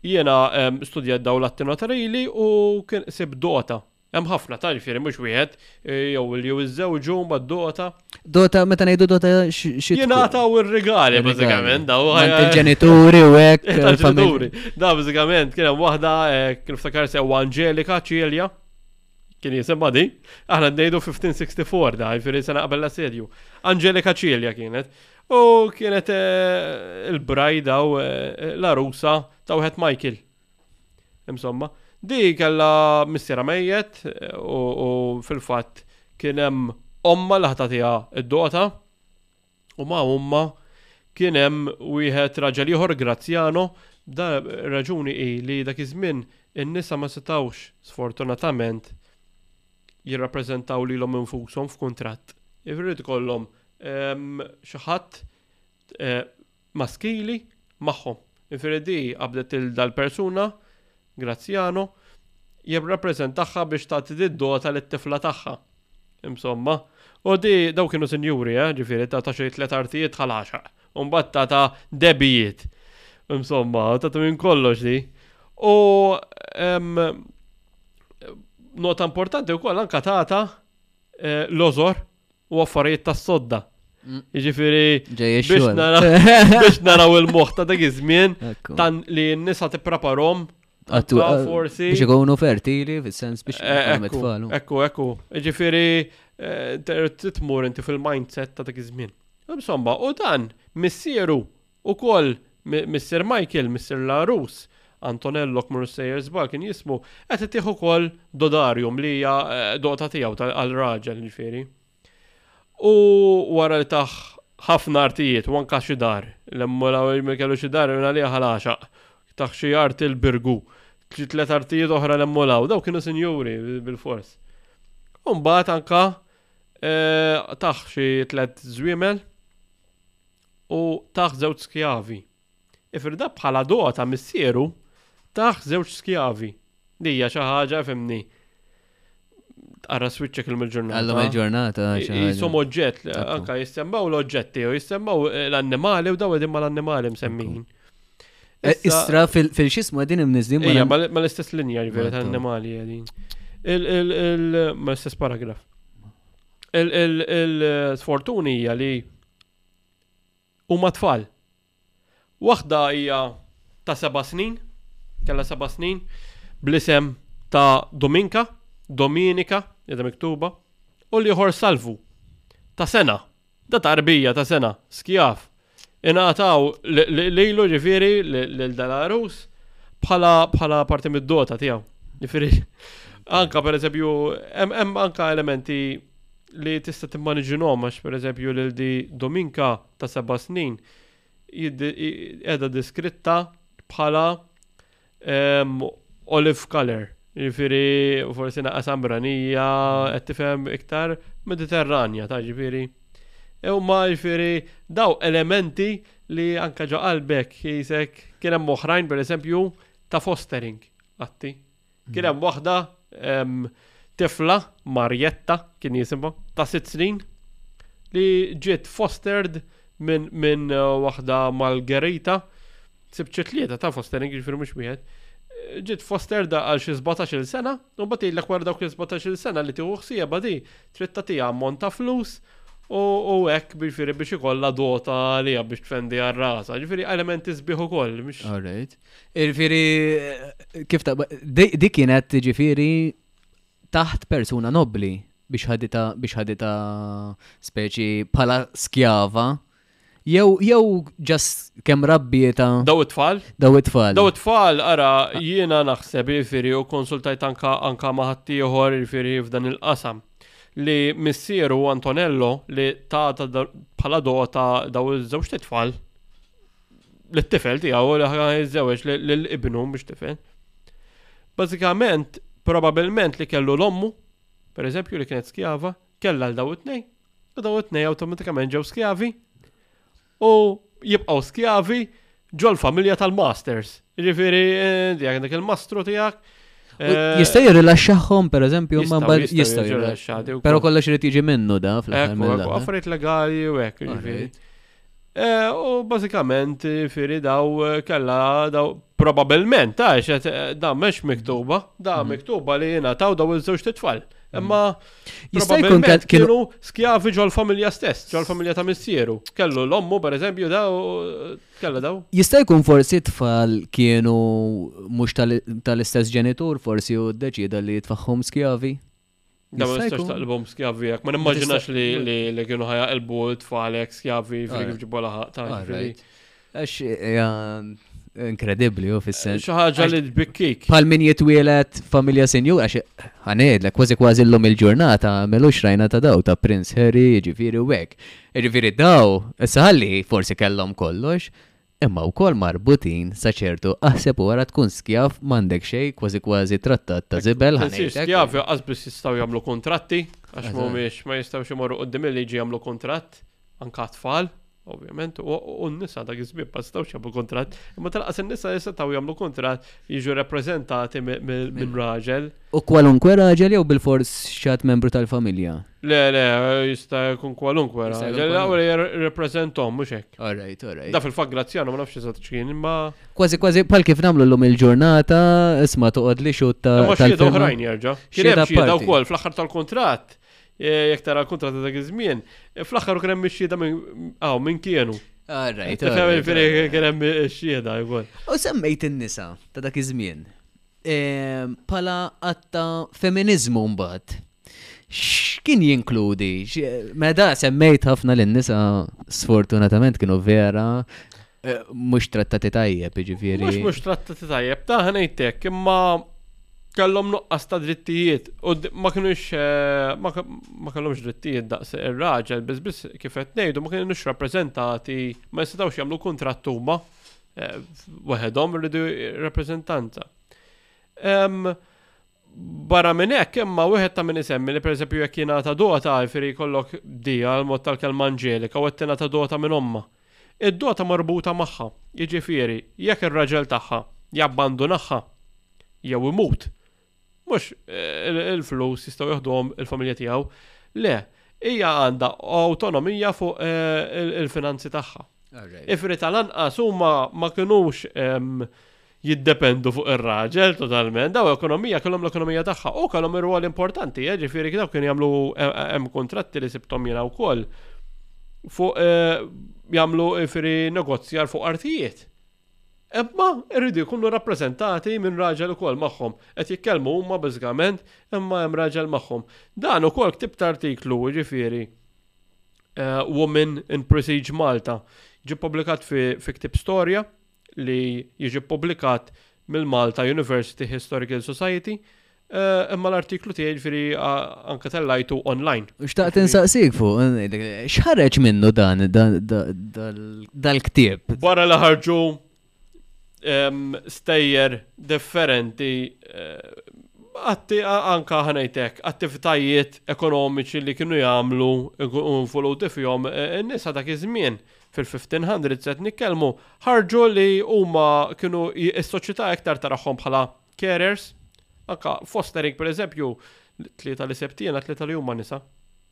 Jiena ehm, studjat daw l-atti notarili u kien sib dota. Hemm ħafna tarif jieri mhux wieħed e, jew li jew iżżewġu mbagħad dota. Dota meta ngħidu dota xi jingħataw ir-rigali bażikament daw. Il-ġenituri u hekk. Il-ġenituri. Da bażikament kien hemm waħda e, kien ftakar sew Angelika Ċielja. Kien jisimha di? Aħna ndejdu 1564 da, jifieri se naqbel l-assedju. Angelika Ċilja kienet. U kienet eh, il-brajda u eh, l-arusa ta' wieħed Michael. Insomma, di kella missiera mejjet eh, u fil-fatt kien hemm omma l-ħata tiegħha id-dota U ma' huma kien hemm wieħed raġel ieħor Grazzjano, da raġuni hi li dak iż-żmien in-nisa ma setgħux sfortunatament jirrappreżentaw lilhom infushom f'kuntratt. Irid ikollhom xi ħadd maskili magħhom. Infiridi qabdet lil dal-persuna, Graziano, jew rappreżentahha biex tagħti did-dota lit-tifla tagħha. Insomma. U di, dawn kienu sinjuri, eh, ġifieri, ta' ta' xi tliet artijiet bħal għaxaq. U mbagħad ta' ta' debijiet. Insomma, ta' ta' minn kollox di. U em, nota importanti wkoll anka ta' ta' eh, l-ożor u affarijiet tas-sodda. Mm. Jiġifieri biex naraw il-moħħ ta' dak iż-żmien tan li n-nisa tippreparhom forsi biex ikunu fertili fis-sens biex eh, ikunu Ekku, ekku. Jiġifieri eh, titmur inti fil-mindset ta' dak iż-żmien. Insomma, u dan missieru Ukoll Missier Michael, Missier l-għarus, Antonello kmur sejjer żball kien jismu, qed itih ukoll Dodarium li hija dota tiegħu ta' għal raġel jiġifieri. U wara li tah ħafna artijiet u anke xi dar, lemmu l ewwel min kellu xi dar minn għalija ħa l-għaxaq, tah xi arti l-Birgu, xi tliet artijiet oħra lemmu l hawn, dawn kienu sinjuri bilfors. U mbagħad anke tah xi tliet żwiemel u tah żewġ skjavi. Ifridha bħala dogħta missieru tah żewġ skjavi. Li hija xi ħaġa fimni tqarra switchek illum il-ġurnata. Illum il-ġurnata. Jisom oġġett, anka jissemmaw l-oġġetti, u jissemmaw eh, l-annimali u daw edin ma l-annimali msemmin. Eh, istra fil-xismu għedin imnizdim. Ija, ma l-istess linja ġveri tal-annimali għedin. Ma l-istess paragraf. Il-sfortuni hija li huma tfal. Waħda hija ta' seba' snin, kellha seba' snin, bl-isem ta' Dominka, Dominika, qiegħda miktuba, u l-ieħor Salvu, ta' sena. Da ta' qrbija ta' sena, skjav, ingħataw lilu, jiġifieri lil dan l-għarus, bħala parti mid-dota tiegħu. Jiġifieri anke pereżempju hemm anke elementi li tista' timmaniġinhom għax pereżempju lil di Dominka ta' seba' snin qiegħda deskritta bħala ehm, olive color. Ġifieri forsi naqas ambranija qed tifhem iktar mediterranja ta' ġifieri. Ew ma ġifieri daw elementi li anka ġo qalbek jisek kien hemm oħrajn pereżempju ta' fostering. Atti. Kien hemm waħda tifla Marjetta kien jisimha ta' sitt snin li ġiet fostered minn min uh, waħda Malgerita sibċi tlieta ta' fostering ġifieri mhux wieħed. Ġiet fostered għal xi 17-il sena, u mbagħad jgħidlek wara dawk il-17-il sena li tieħu ħsieba di trid tagħtiha ammont ta' flus u hekk ġifieri biex ikollha dota għalija biex tfendi għar-rasa. Ġifieri elementi sbieħ ukoll, mhux. Alright. Irfiri, kif ta' di kienet ġifiri taħt persuna nobli biex ħadita biex ħadita speċi pala skjava. Jew jew ġast kemm rabbieta. Daw it-tfal? Daw it-tfal. Daw it-tfal ara jiena naħseb jifieri u konsultajt anka anka ma' ħaddieħor jifieri f'dan il-qasam li missieru Antonello li ta' bħala dota daw iż-żewġ tfal l-tifel tiegħu li ħa jiżżewġ l-ibnu biex tifel. Bażikament, probabilment li kellu l-ommu, per eżempju li kienet skjava, kella l daw it-tnej, u daw it-tnej automatikament ġew skjavi u jibqgħu skjavi ġol-familja tal-masters. Ġifieri, eh, dik dak il-mastru tiegħek. Eh, jista' jirrilaxxahom pereżempju ma mbagħad jista' jirrilaxxati. Però kollox irid jiġi minnu da fl-aħħar. Affarijiet legali u hekk, ġifieri. Eh, u basikament, firri daw eh, kalla daw probabilment, ta' xet eh, da' mex miktuba, da' mhm. miktuba li jena taw daw il-żewġ titfall. Mhm. Imma probabilment kienu skjavi ġol familja stess, ġol familja ta' missieru. Kellu l-ommu, per eżempju, da' kalla daw. Jista' jkun forsi tfal kienu mux tal-istess ġenitur, forsi u d-deċida li tfaħħom skjavi? Da ma nistax taqlbhom skjavi jekk. Ma nimmaġinax li li kienu ħajja elbu tfalek skjavi fri kif ġibba laħaq ta' Għax inkredibli u fis-sens. Xi ħaġa li tbikkik. Bħal min jitwielet familja senju għax ħanedlek kważi kważi llum il-ġurnata għamelu xrajna ta' daw ta' Prince Harry, ġifieri u hekk. Ġifieri daw, saħalli forsi kellhom kollox, Imma wkoll marbutin sa ċertu aħseb u ara tkun skjav m'għandek xejn kważi kważi trattat ta' żibel ħa Isir ngħidlek. skjav as biss jistgħu jagħmlu kuntratti għax Eżatt. m'humiex ma jistgħux imorru quddiem il-liġi jagħmlu kuntratt anke għat-tfal ovvjament u u n-nisa dak iż-żmien ma setgħux jagħmlu kuntratt imma tal-anqas in-nisa setgħu jagħmlu kuntratt jiġu rappreżentati mi- mi- minn raġel. U kwalunkwe raġel jew bilfors xi ħadd membru tal-familja? Le, le, jista' jkun kwalunkwe raġel. L-ewwel jirrappreżenta omm, mhux hekk. All right, all right. Da fil-fatt Grazzjano ma nafx eżatt x'kien, imma. Kważi kważi bħal kif nagħmlu llum il-ġurnata, isma' toqgħod li xhud ta' Imma xhieda oħrajn jerġa'. Kien hemm xhieda wkoll fl-aħħar tal-kuntratt, jekk tara l-kuntratt ta' dak iż-żmien, fl-aħħar kien hemm ix-xhieda minn hawn minn kienu. All right. Kien hemm ix-xhieda wkoll. U semmejt in-nisa ta' dak iż-żmien. bħala att ta' feminiżmu mbagħad. X'kien jinkludi? Meda semmejt ħafna lin nisa sfortunatament kienu vera eh, mhux trattati tajjeb, jiġifieri. Mhux mhux trattati tajjeb, ta' ħanejtek, imma kellhom nuqqas ta' drittijiet u ma kienux eh, ma kellhomx drittijiet daqs ir-raġel biss biss kif qed ngħidu ma kienux rappreżentati ma jistgħux jagħmlu kuntratt huma Eh, waħedhom irridu rappreżentanza. Barra minn hekk imma wieħed ta' min isemmi li pereżempju jekk jingħata dota jfiri jkollok dija għal mod tal-kelma Anġelika u qed tingħata dota minn omma. Id-dota marbuta magħha, jiġifieri jekk ir-raġel tagħha jabbandunaha jew imut, Mhux il-flus jistgħu joħduhom il-familja tiegħu. Le, hija għandha awtonomija fuq il-finanzi tagħha. Ifri tal-anqas huma ma kinux jiddependu fuq ir-raġel totalment, daw ekonomija kellhom l-ekonomija tagħha u kellhom ir-rwol importanti, eh, ġifieri daw kien jagħmlu eh, eh, hemm kuntratti li sibtom jiena wkoll fuq jagħmlu ifri negozjar fuq artijiet. Imma jridu jkunu rappreżentati minn raġel ukoll magħhom. Qed jitkellmu huma bażikament imma hemm raġel magħhom. Dan ukoll ktibt artiklu jiġifieri Women in Prestige Malta. Ġie ppubblikat fi fi ktieb storja li jiġi ppubblikat mill-Malta University Historical Society Eh, imma l-artiklu tiegħi ġifieri anke tellajtu online. Xtaqt insaqsik fuq, eh, xħareġ minnu dan dal-ktieb? Wara li ħarġu stejjer differenti għatti eh, anka ħanajtek, attivitajiet ekonomiċi li kienu jagħmlu involuti fihom in-nisa dak iż-żmien fil-1500 set nitkellmu ħarġu li huma kienu s-soċjetà iktar taraħħom bħala carers, anka fostering per eżempju, tlieta li septina, tlieta li huma nisa.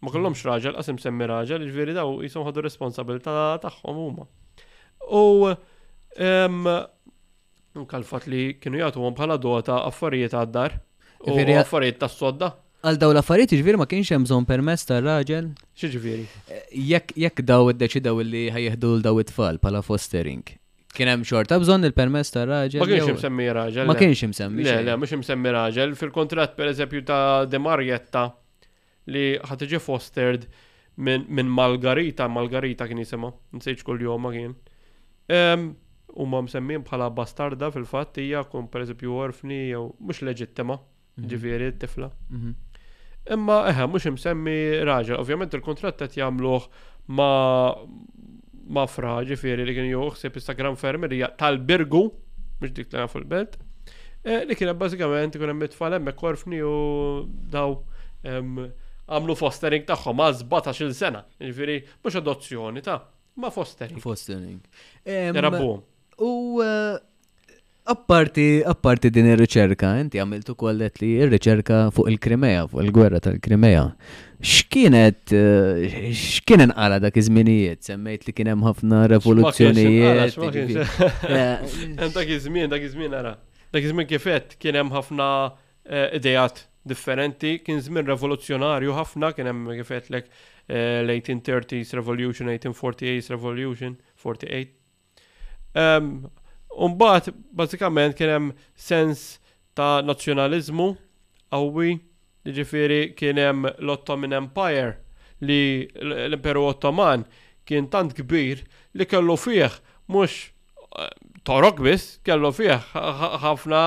Ma kollhomx raġel, qasim semmi raġel, ġviri daw jisom ħadu responsabilità tagħhom huma. U anka l-fat li kienu jagħtuhom bħala dota affarijiet għad-dar u affarijiet tas-sodda. Għal daw l-affarijiet ġviri ma kienx hemm bżonn permess tar-raġel. Xiġifieri? Jekk jekk daw iddeċidew li ħajjeħdu l daw it-tfal bħala fostering, Kien hemm xorta bżonn il-permess ta' raġel. Ma kienx imsemmi raġel. Ma kienx imsemmi. Le, le, mhux imsemmi raġel. Fil-kontrat pereżempju ta' De Marjetta li ħad iġi fostered minn Malgarita, Malgarita kien jisimha, nsejġ kull jom ma kien. Huma msemmin bħala bastarda fil-fatt hija kun pereżempju orfni jew mhux leġittima. Mhm. Ġifieri t-tifla. Mhm. Imma eħe, mhux imsemmi raġel, ovvjament il-kuntratt qed jagħmluh ma ma fra ġifieri li kien joħseb issa gran fermerija tal-Birgu, mhux dik li nafu l-belt. Eh, li kien bażikament ikun hemm it-tfal hemmhekk orfni u daw għamlu fostering tagħhom għal 17-il sena. Ġifieri mhux adozzjoni ta' ma fostering. Fostering. Rabbuhom. U apparti, apparti din ir-riċerka, inti għamilt ukoll qed li r-riċerka fuq il-Krimea, fuq il-gwerra tal-Krimea. X'kienet x'kien inqara dak iż-żminijiet? Semmejt li kien hemm ħafna revoluzzjonijiet. Dak iż-żmien, dak iż-żmien ara. Dak iż-żmien kif qed kien hemm ħafna idejat differenti, kien żmien revoluzzjonarju ħafna, kien hemm kif qedlek l-1830s revolution, 1848s revolution, 48 Um, Umbat, bazzikament, kienem sens ta' nazjonalizmu għawi, ġifiri kienem l-Ottoman Empire li l-Imperu Ottoman kien tant kbir li kellu fih mux eh, torok biss, kellu fih ħafna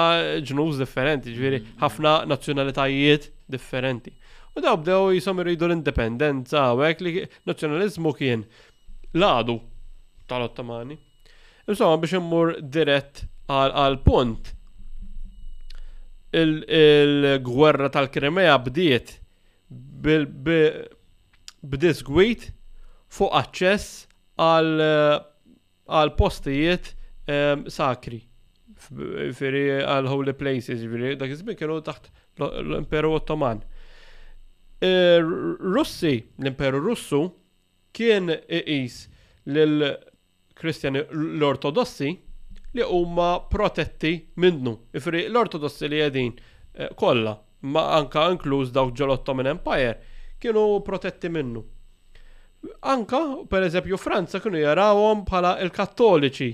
ġnus differenti, ġifiri mm. ħafna nazjonalitajiet differenti. U daw bdew jisom irridu l-indipendenza, u għek li nazjonalizmu kien l-għadu tal-Ottomani. Insomma, biex immur dirett għal punt, il-gwerra tal-Krimea bdiet b'disgwit fuq aċċess għal postijiet ehm, sakri. Firi għal holy places, firi dak iż kienu taħt l-Imperu Ottoman. Russi, l-Imperu Russu, kien iqis lill-Kristjani l-Ortodossi li huma protetti minnhu. Jiġifieri l-Ortodossi li qegħdin kollha, imma anke inkluż dawk ġol-Ottoman Empire, kienu protetti minnu. Anke, pereżempju, Franza kienu jarawhom bħala l-Kattoliċi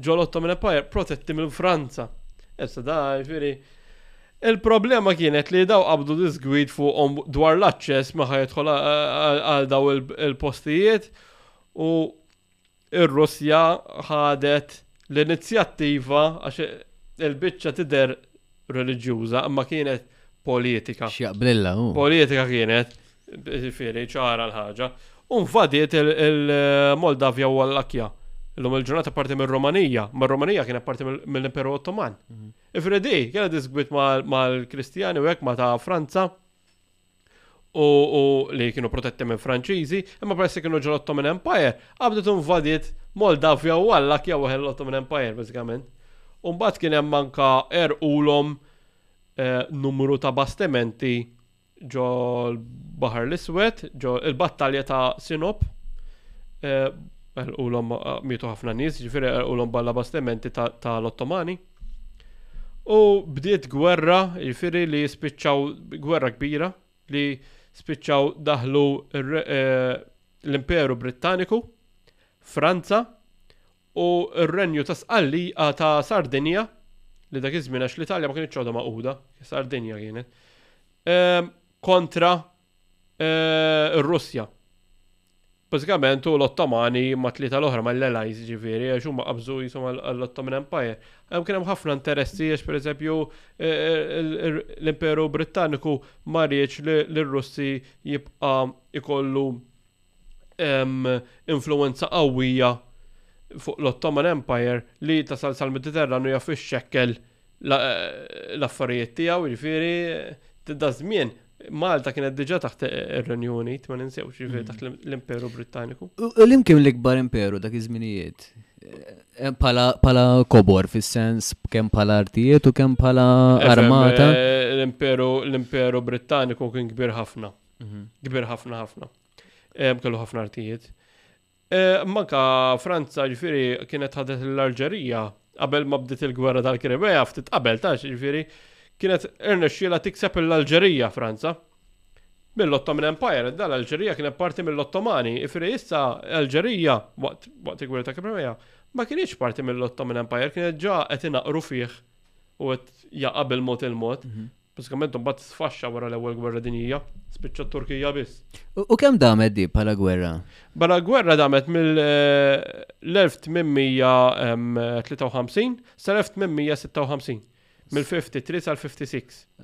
Ġol Ottoman Empire protetti minn Franza. Issa da, ġifieri, Il-problema kienet li daw qabdu disgwid fuqhom dwar l-aċċess ma jidħol għal daw il-postijiet u ir-Russja ħadet l-inizjattiva għax il-biċċa tidher reliġjuża imma kienet politika. X'jaqblilla hu? Politika kienet. Ġifieri ċara l-ħaġa. U nvadiet il-Moldavja u l-Akkja. Illum il-ġurnata parti mir-Rumanija, ma rumanija kienet parti mill-Imperu Ottoman. Mhm. Ifieri di, kienet disgbit mal-Kristjani u hekk ma ta' Franza u li kienu protetti minn Franċiżi, imma peress li kienu ġol-Ottoman Empire, qabdet invadiet Moldavja u għallak jew għal l-Ottoman Empire, bazzikament. Umbat kien hemm manka erqulhom eh, numru ta' bastimenti ġo l-Baħar l-Iswed, ġo il-battalja ta' Sinop, eh, l-ulom eh, mietu ħafna nies, ġifiri l-ulom balla bastimenti ta' l-Ottomani. U bdiet gwerra, ġifiri li spiċċaw gwerra kbira, li spiċċaw daħlu eh, l-Imperu Brittaniku, Franza u r-Renju ta' Sqalli, ta' Sardinja, li dak iż-żmien għax l-Italja ma kinitx għadha magħquda, Sardinja kienet, kontra r-Russja. Bażikament u l-Ottomani ma' tlieta l-oħra mal-Allies ġifieri għax huma qabżu qishom għall-Ottoman Empire. Hemm kien hemm ħafna interessi għax pereżempju l-Imperu Brittaniku ma riedx li r-Russi jibqa' jkollu hemm influwenza qawwija fuq l-Ottoman Empire li tasal sal-Mediterran u hija fiex txekkel l-affarijiet tiegħu, jiġifieri daż-żmien Malta kienet diġà taħt ir-Renju Unit, ma ninsewx, jiġifieri taħt l-Imperu Brittaniku. U li kien l-ikbar imperu dak iż-żminijiet? Pala kobor fis-sens kemm pala artijiet u kemm pala armata? L-Imperu Brittaniku kien kbir ħafna. Mhm. Kbir ħafna ħafna. Kellu ħafna artijiet. Eh, manka Franza ġifiri kienet ħadet l-Alġerija qabel ma bdiet il-gwerra tal-Krimea ftit qabel ta' ġifiri kienet irnexxiela tikseb l-Alġerija Franza. Mill-Ottoman Empire, dan l-Alġerija kienet parti mill-Ottomani, ifri issa Alġerija waqt il-gwerra ta' Krimea ma kienieċ parti mill-Ottoman Empire, kienet ġa qed inaqru fih u qed jaqa' bil-mod il-mod. Mhm. Bażikament imbagħad sfaxxa wara l-Ewwel Gwerra Dinjija, spiċċa t-Turkija biss. U kemm damet di bħala gwerra? Bħala gwerra damet mill-1853 sal-1856, mill-53 sal-56.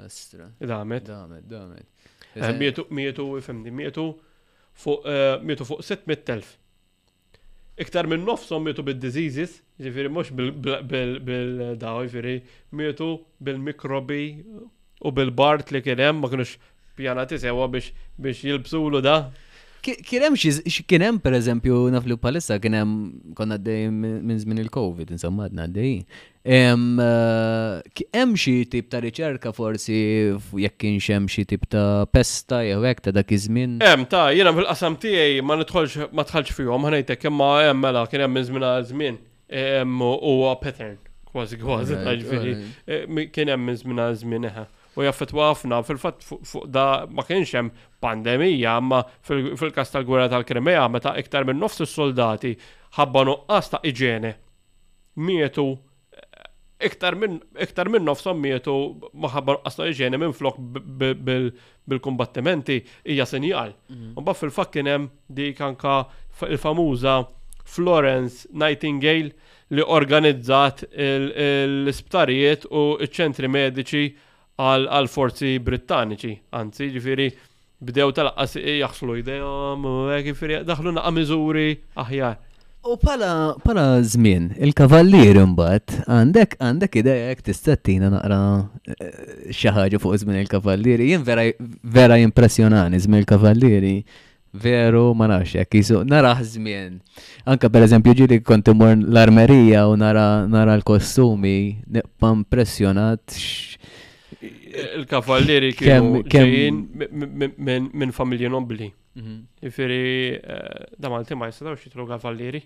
Astra. Damet. Damet, damet. Eh, mietu, mietu, fimni, mietu fuq 600.000. Eh, Iktar minn nofshom mietu bid-diseases, jiġifieri mhux bil-daw, jiġifieri mietu bil-mikrobi u bil-bard li kien hemm, ma kinux pjanati sewwa biex jilbsulu da. Kien hemm xi, kien hemm pereżempju naf li bħalissa kien hemm konna għaddejjin minn żmien il-Covid, insomma għadna għaddejjin. Hemm xi tip ta' riċerka forsi jekk kienx hemm xi tip ta' pesta jew hekk ta' dak iż-żmien? Hemm, ta, jiena fil-qasam tiegħi ma nidħolx ma dħaltx fihom ħa ngħidlek imma hemm mela kien hemm minn żmien għal żmien huwa pattern kważi kważi ta' ġifieri kien hemm minn żmien għal żmien eħe. U jaffettwa ħafna fil-fatt fuq da ma kienx hemm pandemija imma fil-każ tal-gwerra tal-Krimea meta iktar minn nofs is-suldati ħabba nuqqas ta' iġene mietu iktar minn iktar minn nofshom mietu maħabba nuqqas ta' iġjeni minflok bil-kumbattimenti hija sinjal. Mhm. Mbagħad fil-fatt kien hemm dik anka il-famuża Florence Nightingale li organizzat l-isptarijiet u ċ-ċentri mediċi għall-forzi Brittaniċi, anzi, ġifieri bdew tal-aqqas jaħslu jdejhom u hekk ġifieri daħlu naqa' miżuri aħjar. U bħala żmien, il-kavallier imbagħad għandek għandek idea jekk tista' tina naqra eh, xi ħaġa fuq żmien il-kavallieri. Jien vera vera impressjonani żmien il-kavallieri Veru, ma nafx jekk jisu, nara żmien. Anka per eżempju ġili kont imur l-armerija u nara, nara l-kostumi, nibqa' impressjonat. Il-kavallieri kienu ġejjin minn familji nobbli. Mhm. Ifiri, eh, da Malti ma jistgħux jitlu kavallieri.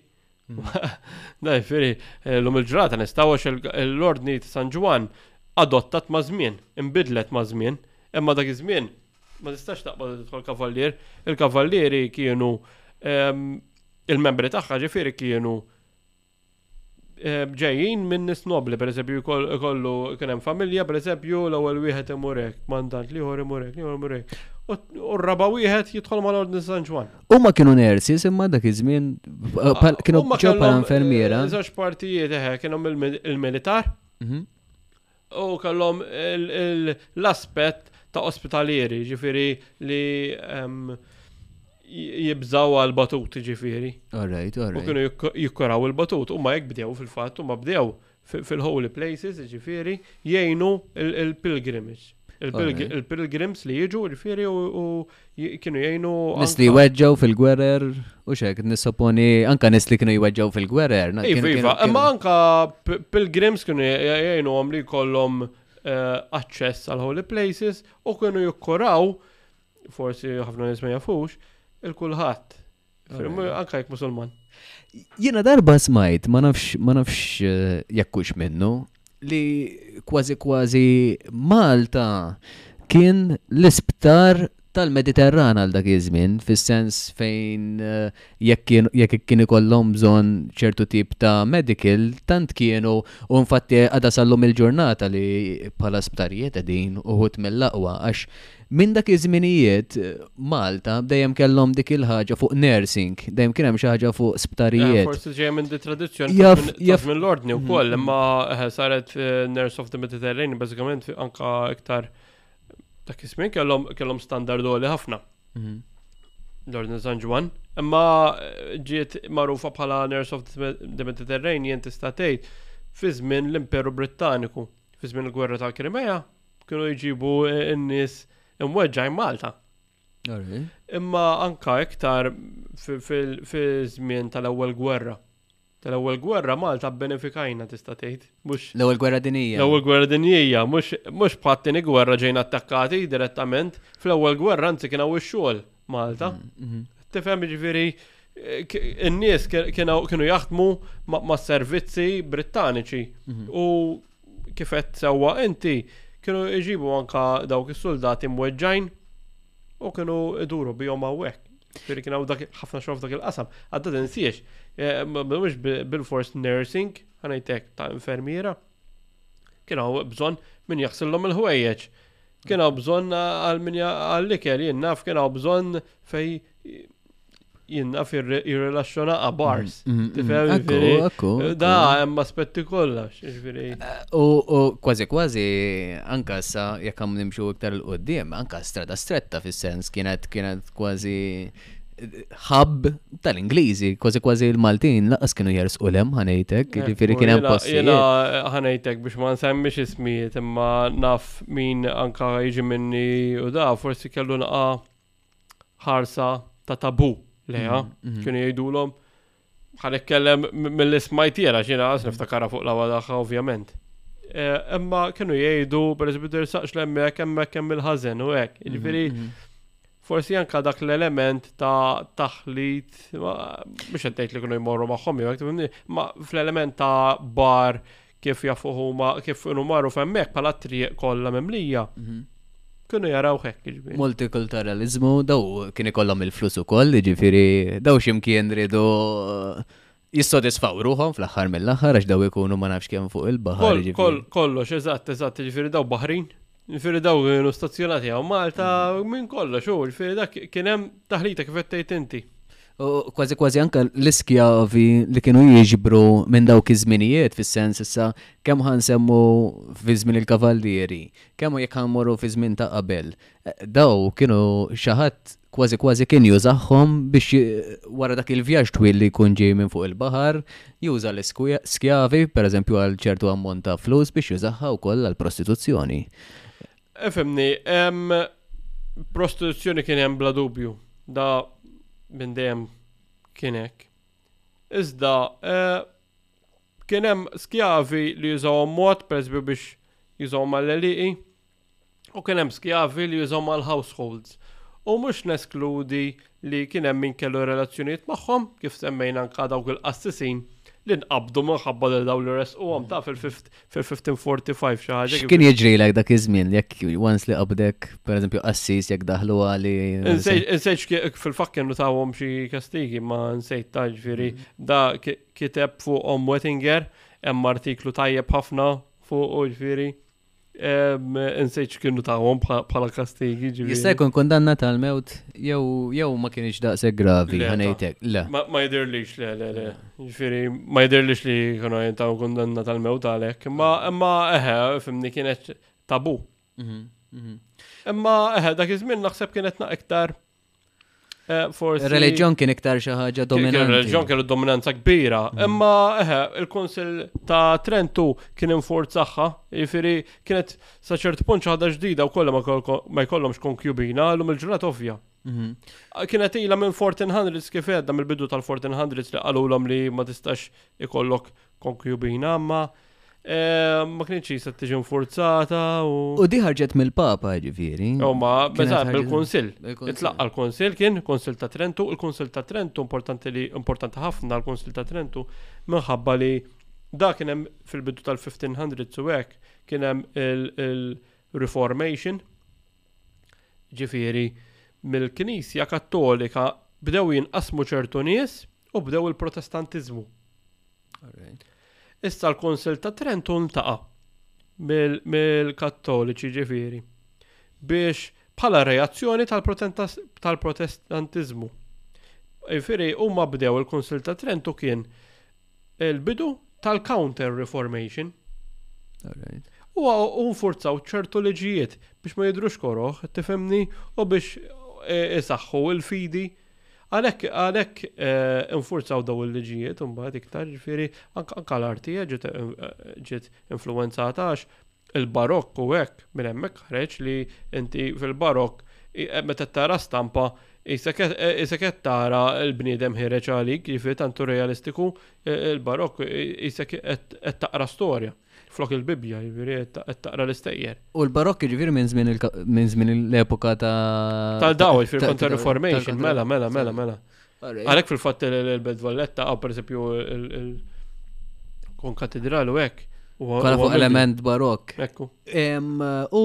Da jfiri, eh, l-lum il-ġrata nistaw għax l-ordni ta' San Ġwan adottat ma' żmien, imbidlet ma' żmien, imma dak iż-żmien ma tistax taqbad tidħol kavallier, il-kavallieri kienu ehm, il-membri tagħha ġifieri kienu eh, ġejjin minn nis nobli, per eżempju, kollu kien hemm familja, per eżempju, l-ewwel wieħed imurek, mandant liħor imurek, liħor imurek. U r-raba wieħed jidħol mal-ordni San Ġwan. Huma kienu nurses imma dak iż-żmien ah, kienu ġew bħala infermiera. Eh, żewġ partijiet eħe eh, kienu il-militar mhm. u kellhom l-aspett ta' ospitalieri, ġifieri li ehm, jibżaw għal batut ġifieri. Alright, alright. U kienu jikkoraw il-batut, huma jekk bdew fil-fatt, huma bdew fil-holy places, jiġifieri, jgħinu l-pilgrimage. Il-pilgrims li jiġu, ġifiri, u kienu jgħinu. Nis li jweġġaw fil-gwerer, u xek, nisoponi, anka nis li kienu jweġġaw fil-gwerer. Iva, iva, imma anka pilgrims kienu jgħinu għom li kollom eh, access għal holy places u kienu jukkoraw, forsi ħafna nis ma jafux, il-kulħat. Anka jek musulman. Jena darba smajt, ma nafx, ma nafx eh, jekkux minnu, li kważi kważi Malta kien l-isptar tal-Mediterran għal dak iż-żmien, fis-sens fejn eh, jekk kien ikollhom bżonn ċertu tip ta' medical, tant kienu u nfatti għada sallum il-ġurnata li bħala sptarijiet qegħdin uħut mill-aqwa għax Minn dak iż-żminijiet, Malta dejjem kellhom dik il-ħaġa fuq nursing, dejjem kien hemm xi ħaġa fuq eh, sptarijiet. Forsi ġejja minn di tradizzjoni Jaf- ta' jaf- minn l-ordni Mhm. wkoll, imma eh, saret eh, Nurse of the Mediterranean bażikament fi- anka iktar dak iż-żmien kellhom kellhom standard għoli ħafna Mhm. l-Ordni ta' San Ġwan, imma eh, ġiet magħrufa bħala Nurse of the Me- the Mediterranean tista' tgħid fi żmien l-Imperu Brittaniku, fi żmien il-Gwerra tal-Krimea, Kienu jġibu n-nies imweġġajn Malta. Imma anka iktar fil-żmien tal-ewwel gwerra. Tal-ewwel gwerra Malta benefikajna tista' tgħid. L-ewwel gwerra dinjija. L-ewwel gwerra dinjija, mhux bħat-tieni gwerra ġejna attakkati direttament. Fl-ewwel gwerra anzi kien hawn ix-xogħol. Malta. Mhm. Tifhem ġifieri in-nies kienu jaħdmu ma' servizzi Brittaniċi mhm. u kifet sewwa inti kienu iġibu anka dawk is-soldati mweġġajn u kienu iduru bihom hawnhekk. Ġifieri kien hawn dak ħafna xogħol dak il-qasam. Għadda tinsiex, eh, mhux bil-force nursing, ħanajtek ta' infermiera. Kienu bżonn min jaħsillhom il-ħwejjeġ Kien hawn bżonn għal min għall-ikel jien naf kien hawn bżonn fej jien naf jirrilaxxona bars. Mm, mm, Tifhem mm. Ekku, jiġifieri, ekku, ekku. Da hemm aspetti kollox, jiġifieri. U u kważi kważi anka sa jekk hawn nimxu iktar il qudiem anka strada stretta fis-sens kienet kienet kważi ħabb tal-Ingliżi, kważi kważi l-Maltin laqas kienu jersqu lem ħanejtek, eh, ġifieri kien hemm posti. Jiena ħanejtek biex ma nsemmix ismijiet imma naf min anka jiġi minni u da forsi kellu naqa ħarsa ta' tabu leha, mm, mm. kienu jgħidulhom Bħal ikkellem mill smajt jena, xina għas niftakara fuq lawa daħħa, ovvjament. Emma eh, kienu jgħidu, per eżempju, tirsaqx l-emmek, emmek kemm il-ħazen u hekk. Mhm, Ġifieri, mhm. forsi anka dak l-element ta' taħlit, biex għeddejt li kienu jmorru maħħom, ma fl-element ta' bar kif jafu huma kif kienu magħruf hemmhekk bħala t-triq kollha mimlija. Mhm. Kienu jaraw hekk jiġifieri. Multikulturalizmu, daw kien ikollhom il-flus ukoll, jiġifieri daw x'imkien ridu eh, jissodisfaw ruħhom fl-aħħar mill-aħħar għax daw ikunu ma nafx kemm fuq il-baħar. Jiġifieri. Kollox, eżatt, eżatt, jiġifieri daw baħrin. Ġifieri daw kienu stazzjonati hawn Malta mm. minn kollox u ġifieri dak kien hemm taħlita kif qed tgħid inti. Kważi kważi anke l-iskjavi li kienu jiġbru minn dawk iż-żminijiet fis-sens issa kemm ħansemmu fi żmien il-kavallieri, kemm jekk ħammorru fi żmien ta' qabel. Eh, daw kienu xi ħadd Kważi kważi kien jużahom biex wara dak il-vjaġġ twil li jkun ġej minn fuq il-baħar, juża l-iskjavi, pereżempju għal ċertu ammont ta' flus biex jużaha wkoll għall-prostituzzjoni. Ifhimni, prostituzzjoni kien hemm bla dubju, da minn dejjem kien hekk. Iżda, Kien hemm skjavi li jużawhom mod, pereżempju biex jużawhom għall-għelieqi, u kien hemm skjavi li jużawhom għall-households. U mhux neskludi li kien hemm min kellu relazzjonijiet magħhom, kif semmejna anke dawk il-qassisin li nqabdu minħabba lil dawn li ressquhom, taf fil-1545 xi ħaġa. X'kien jiġrilek dak iż-żmien jekk once li qabdek, pereżempju qassis jekk daħlu għali? Insejt fil-fatt kienu tawhom xi kastigi ma nsejt ta' ġifieri da kiteb fuqhom Wettinger, hemm artiklu tajjeb ħafna fuqu ġifieri. Insejt x'kienu tagħhom bħala kastigi ġifieri. Jista' jkun kundanna tal-mewt jew ma kienx daqshekk gravi ħanejtek. Le. Ma jidhirlix le le le. Ġifieri ma jidhirlix li kienu jintaw kundanna tal-mewt għalhekk. Imma eħe, fimni kienet tabu. Mhm, mhm. Imma eħe, dak iż-żmien naħseb kienet naq iktar Eh, forsi. Reliġjon kien iktar xi ħaġa dominanti. Reliġjon kellu dominanza kbira, mm. imma eħe, eh, il-Kunsil ta' Trentu kien infurzahha, jifieri kienet sa ċert punt xi ħaġa ġdida wkoll ma jkollhomx konkjubina llum il-ġurnat ovvja. Mhm. Ah, kienet ilha minn 1400 kif għedda mill-bidu tal-1400 li qalulhom li ma tistax ikollok konkjubina għamma, eh, ma kienx jista' tiġi infurzata u. U di ħarġet mill-Papa ġifieri. U ma, meta bil-Kunsill. Itlaqqa l-Kunsill kien Kunsill ta' Trentu, il-Kunsill ta' Trentu importanti li importanti ħafna l-Kunsill ta' Trentu minħabba li da kien hemm fil-bidu tal-1500 u hekk kien hemm il-Reformation ġifieri mill-Knisja Kattolika bdew jinqasmu ċertu nies U bdew il-Protestantiżmu. Issa l-Kunsill ta' Trentu ntaqa' mill-Kattoliċi ġifieri biex bħala reazzjoni tal-Protestantiżmu. Ġifieri huma bdew il-Kunsill ta' Trentu kien il-bidu tal-Counter Reformation. U nfurzaw ċertu liġijiet biex ma jidrux koroh, tifhimni, u biex e, isaħħu il-fidi Għalhekk, għalhekk infurzaw daw il-liġijiet imbagħad iktar, jiġifieri anke l-arti ġiet influwenzata għax il-Barokk hu hekk, minn hemmhekk ħareġ li inti fil-Barokk meta qed tara stampa qisek qed tara l-bniedem ħiereġ għalik, jiġifieri tant hu realistiku l-Barokk qisek qed taqra storja. Flok il-Bibbja, jiġifieri qed taqra l-istejjer. U l-Barokk jiġifieri minn żmien minn żmien l-epoka ta' tal-daw, jiġifieri kont reformation mela, mela, mela, mela. Għalhekk fil-fatt il-Belt Valletta għaw pereżempju kon katedrali u hekk. Kolla fuq element barokk. Ekku. U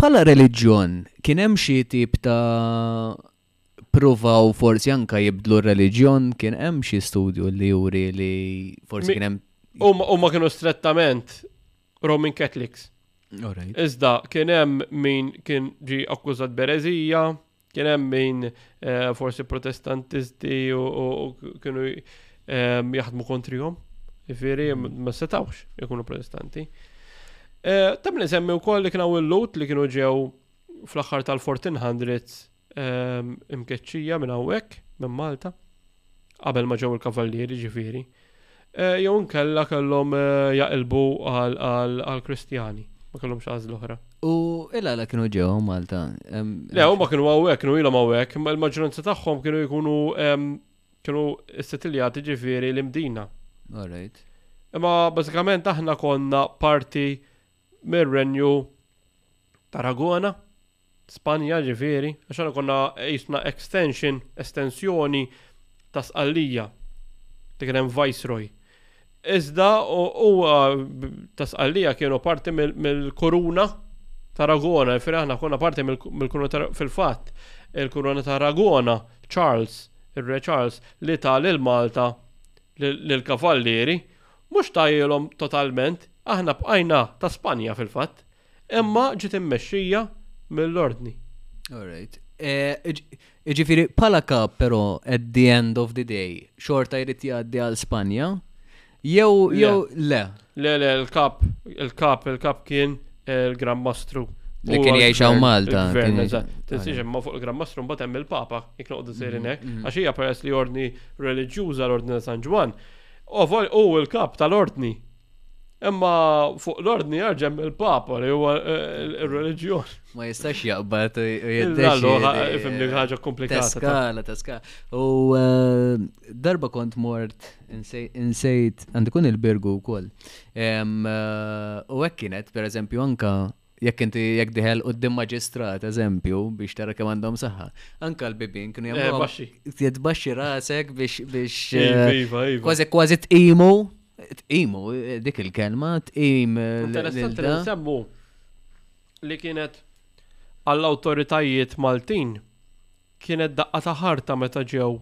pala reliġjon, kien hemm xi tip ta' Pruvaw forsi anka jibdlu r-reliġjon, kien hemm xi studju li juri li forsi kien hemm. U ma kienu strettament Roman Catholics. Iżda kien hemm min kien ġi akkużat berezija, kien hemm min eh, forsi protestantisti u kienu eh, jaħdmu kontrihom. Ifieri mm. ma setawx ikunu protestanti. Eh, Tam li semmi wkoll li kienu l-lut li kienu ġew fl-aħħar tal-1400 ehm, imkeċċija minn hawnhekk minn Malta qabel ma ġew il-kavallieri ġifieri. Eh, jew nkella kellhom eh, jaqilbu għal Kristjani, ma kellhomx għażl oħra. U illa la kienu ġew Malta. Ehm, Le, huma kienu hawnhekk, kienu ilhom hawnhekk, imma l-maġġoranza tagħhom kienu jkunu ehm, kienu s-settiljati ġifieri l-imdina. All right. Imma bażikament aħna konna parti mir-Renju t'Aragona, Spanja ġifieri, għax aħna konna qisna extension, estensjoni ta' Sqallija, li kien hemm Viceroy. Iżda huwa ta' Sqallija kienu parti mill-Kuruna t'Aragona, ġifieri aħna konna parti mill-Kuruna fil-fatt il-Kuruna t'Aragona, Charles, ir-Re Charles, li ta lil Malta lill-Kavallieri Mhux tagħilhom totalment, aħna bqajna ta' Spanja fil-fatt, imma ġiet immexxija mill-Ordni. All right. Jiġifieri bħala kap però at the end of the day xorta jrid jgħaddi għal Spanja jew jew le. Le le l-kap il-kap il-kap kien il-Gran Mastru. Li kien jgħix hawn Malta. Tinsiex imma fuq il-Gran Mastru mbagħad hemm il-Papa jekk noqogħdu sejrin hekk għax hija peress li ordni reliġjuża l-Ordni ta' San Ġwann Ovoy hu l-kap tal-ordni. Imma fuq l-ordni jarġem il-papa li huwa eh, il-reliġjon. Ma jistax jaqbad jiddex. Fimni ħaġa komplikata. Taskala, taskala. U eh, darba kont mort insejt għandikun il-birgu wkoll. Eh, u hekk kienet, pereżempju, anka jekk inti jekk diħel qudiem maġistrat eżempju biex tara kemm għandhom saħħa. Anka l-bibin kienu eh, jagħmlu titbaxxi rasek biex biex iva, eh, iva, iva. kważi kważi tqimu tqimu eh, dik il-kelma tqim l-da. Semmu li kienet għall-awtoritajiet Maltin kienet daqqa ta' ħarta meta ġew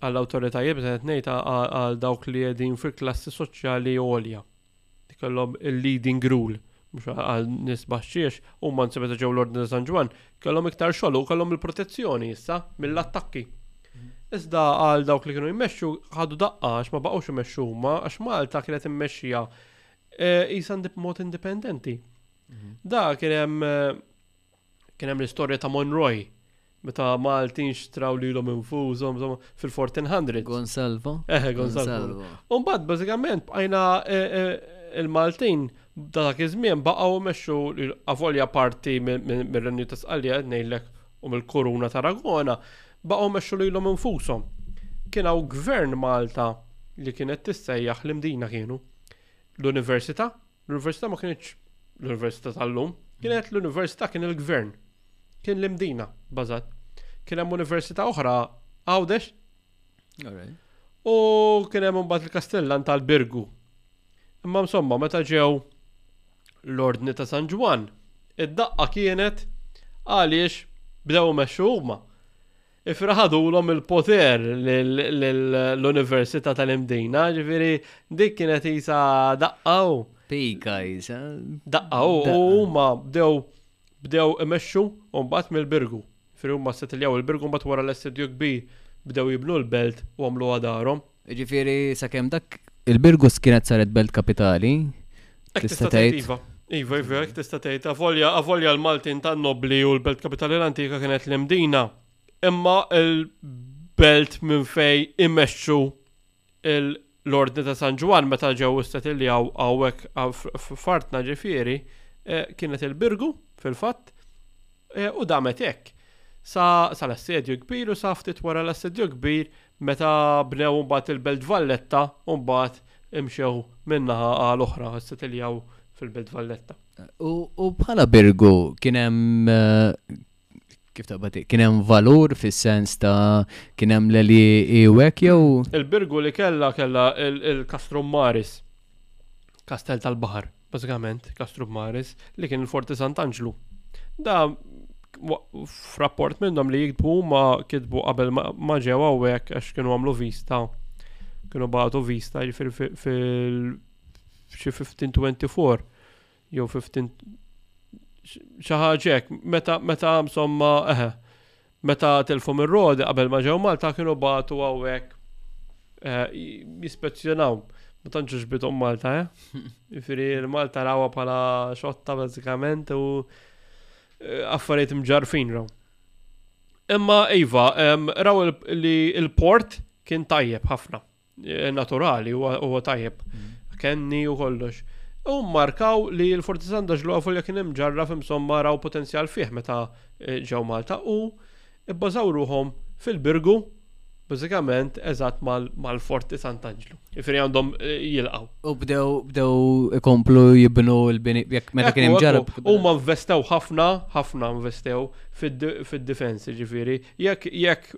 għall-awtoritajiet meta qed ngħid għal dawk li qegħdin fil-klassi soċjali għolja. Kellhom il-leading rule mhux għal nies baxxiex u manzi meta ġew l-Ordni ta' San Ġwan kellhom iktar xogħol u kellhom il-protezzjoni issa mill-attakki. Iżda għal dawk li kienu jmexxu ħadu daqqa għax ma baqgħux imexxu huma għax Malta kienet immexxija eh, isa mod indipendenti. Mhm. Da kien hemm eh, Kien hemm l-istorja ta' Monroy, meta Maltin xtraw lilhom infushom fil-1400. Gonsalvo. Eħe, Gonsalvo. U mbagħad bażikament bqajna e, e, il-Maltin dak iż-żmien baqgħu mexxu avolja parti mir-Renju ta' Sqalja ngħidlek u mill-Kuruna ta' Ragona baqgħu mexxu lilhom infushom. Kien hawn gvern Malta li kienet tissejjaħ l-imdina kienu. L-Università L-Università ma kienx l-Università tal-lum, kienet l-Università kien il-Gvern. Kien l-imdina, bażat. Kien hemm Università oħra Għawdex. U kien hemm imbagħad il-Kastellan tal-Birgu. Imma insomma, meta ġew l-Ordni ta' San Ġwan, id-daqqa kienet għaliex bdew imexxu huma. Ifraħadulhom il-poter l-Università tal-Imdina, ġifieri dik kienet isa daqqaw. Pika isa. Daqqaw u huma bdew bdew imexxu u mbagħad mill-birgu. Fir huma settiljaw il-birgu mbagħad wara l-SDQB bdew jibnu l-belt u għamlu għadarhom. Jiġifieri sakemm dak il-Birgus kienet saret belt kapitali, tista' tgħid. Iva, iva, iva, hekk tista' tgħid. Avolja, avolja l-Maltin tan-Nobli u l-belt kapitali l-antika kienet l-Imdina. Imma l-belt minn fej imexxu l-Ordni ta' San Ġwan meta ġew istatilli hawnhekk f'artna ġifieri eh, kienet il-Birgu fil-fatt eh, u damet hekk sa l-assedju kbir u sa ftit wara l-assedju kbir Meta bnew imbagħad il-Belt Valletta, imbagħad imxew min-naħa għal oħra, ssetiljaw fil-Belt Valletta. U bħala Birgu kien hemm kif taqbad kien hemm valur fis-sens ta' kien hemm l-li iwek jew. Il-Birgu li kellha kellha il-Kastrum Maris, Kastel tal-Baħar. Bażikament, Castrum Maris, li kien il-Forti Sant'Anġlu. Da f'rapport minnhom li jiktbu ma kitbu qabel ma ġew hawnhekk għax kienu għamlu vista. Kienu bagħtu vista fil xi 1524 jew 15 xi ħaġa meta meta insomma eħe Meta tilfu mir-rodi qabel ma ġew Malta kienu bagħtu hawnhekk jispezzjonaw. Ma tantx għoġbithom Malta, eh? Jifieri l-Malta rawha bħala xotta bażikament u affarijiet mġarrfin raw. Imma iva, raw li l-port kien tajjeb ħafna. Eh, naturali, huwa tajjeb. Mm. Kenni u kollox. U markaw li l-Forti Sanda ġluha folja kien hemm ġarra f'imsomma raw potenzjal fih meta eh, ġew Malta u bbażaw ruhom fil-Birgu bażikament eżatt mal-Forti Sant'Anġlu. Ifri għandhom eh, jilqaw. U bdew bdew ikomplu jibnu l-bini jekk meta kien hemm ġarab. Huma investew ħafna, ħafna investew fid-difensi ġifieri, Jekk, jekk,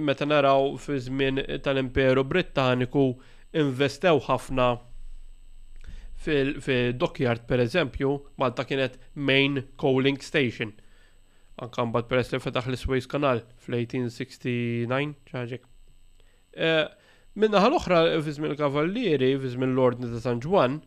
meta naraw fiż-żmien tal-Imperu Brittaniku investew ħafna fid-dockyard pereżempju, Malta kienet main coaling station. Anke mbagħad peress li fetaħ l-Suez Canal fl-1869, xi ħaġa hekk. Min-naħa l-oħra, fiż-żmien il-Kavallieri, fiż-żmien l-Ordni ta' San Ġwann,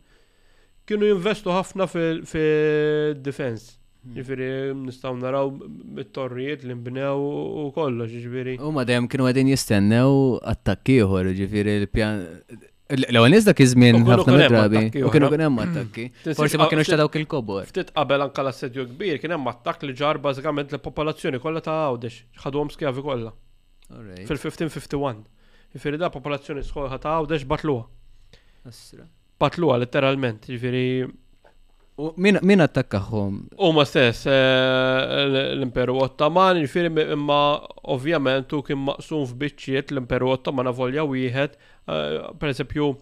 Kienu jinvestu ħafna fil-defense. Hmm. Ġifiri, nistaw naraw mit-torrijiet li nbnew u kollox, ġifiri. U ma dejjem kienu għedin jistennew attakkiħor, ġifiri, l-pjan L-ewwel nies dak iż-żmien ħafna drabi u kienu kien hemm attakki. Forsi ma kienux ta' dawk il-kobor. Ftit qabel anke l-assedju kbir kien hemm attakk li ġar bażikament l-popolazzjoni kollha ta' Għawdex ħadhom skjavi kollha. Fil-1551. Ifieri da popolazzjoni sħolħa ta' Għawdex batluha. Patluha letteralment, ġifieri Min attakkahom? U ma stess, eh, l-Imperu Ottoman, ġifiri imma ovvjament u kien maqsum f'biċċiet l-Imperu Ottoman avolja wieħed, eh, per eżempju,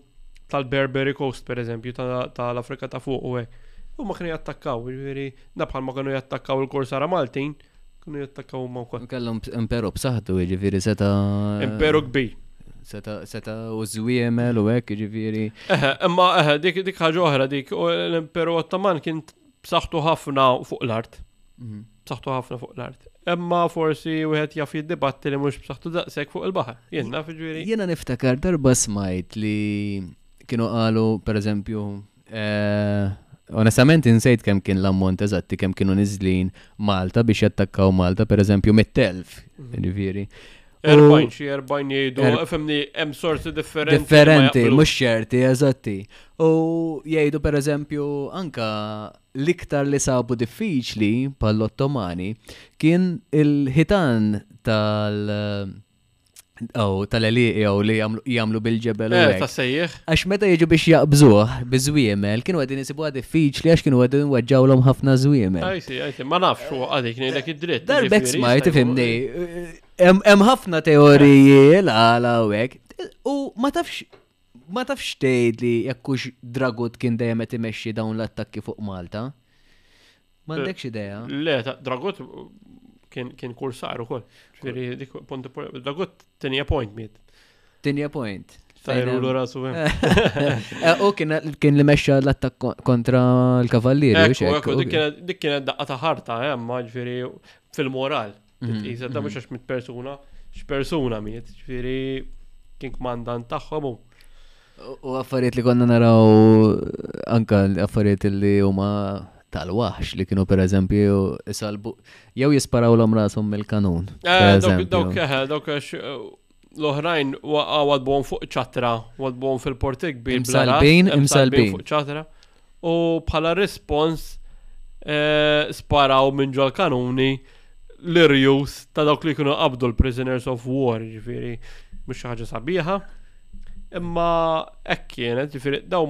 tal-Berberi Coast, per eżempju, tal-Afrika ta' fuq u hekk. U ma kienu jattakkaw, ġifiri, nabħal ma kienu jattakkaw il-Korsara Maltin, Kienu jattakkaw huma wkoll. U kellhom imperu b'saħħtu, jiġifieri seta. Imperu kbir. Seta, seta u żwiemel u hekk, jiġifieri. Eħe, imma eħe, dik dik ħaġa oħra dik, u l-imperu Ottoman kien b'saħħtu ħafna fuq l-art. Mhm. B'saħħtu ħafna fuq l-art. Imma forsi wieħed jaf jiddibatti li mhux b'saħħtu daqshekk fuq il-baħar. Jien naf ġifieri. Jiena niftakar darba smajt li kienu qalu, per eżempju, Onestament insejt kemm kien l-ammont eżatti kemm kienu niżlin Malta biex jattakkaw Malta, per eżempju, mit-telf, mhm. ġifieri. Erbajn xi erbajn jgħidu, er- fimni hemm sorsi differenti. Differenti, mhux ċerti, eżatti. U jgħidu per eżempju anka l-iktar li sabu diffiċli pall-Ottomani kien il-ħitan tal- Oh, tal-eliq jew li jagħmlu bil-ġebel. Eh, ta' sejjeħ. Għax meta jiġu biex jaqbżuh biżwiemel, kienu għedin isibuha diffiċli għax kienu għedin weġġawlhom ħafna żwiemel. Għajti, għajti, ma nafx u għadik ngħidlek id-dritt. Darbek smajt ifimni. Hemm ħafna teoriji l-għala u hekk. U ma tafx Ma tafx tgħidli jekk hux Dragut kien dejjem qed imexxi dawn l-attakki fuq Malta? M'għandekx idea? Le, Dragut kien kursar ukoll. Ġifieri dik punt Dragut tinja point miet. Tinja point. Tajru l rasu hemm. Eh, u kien li mexxa l-attak kontra l-kavallieri. Dik kienet daqqa ta' ħarta hemm, eh, ġifieri fil-moral. Titqisa mhm, da mhux mhm. għax mit persuna, x'persuna miet, ġifieri kien kmandant tagħhom u. U affarijiet li konna naraw anka affarijiet li huma tal-waħx li kienu per eżempju isalbu jew jisparaw l-om rasom mill-kanun. Eh, dawk, eh, dawk, eh, l-oħrajn wadbuhom fuq ċatra, wadbuhom fil-portik bil Imsalbin, imsalbin. Fuq ċatra. U bħala respons eh, sparaw minn ġol kanuni l-irjus ta' dawk li kienu qabdu l-prisoners of war, ġifiri, mux ħaġa sabiħa. Imma ekk kienet, ġifiri, daw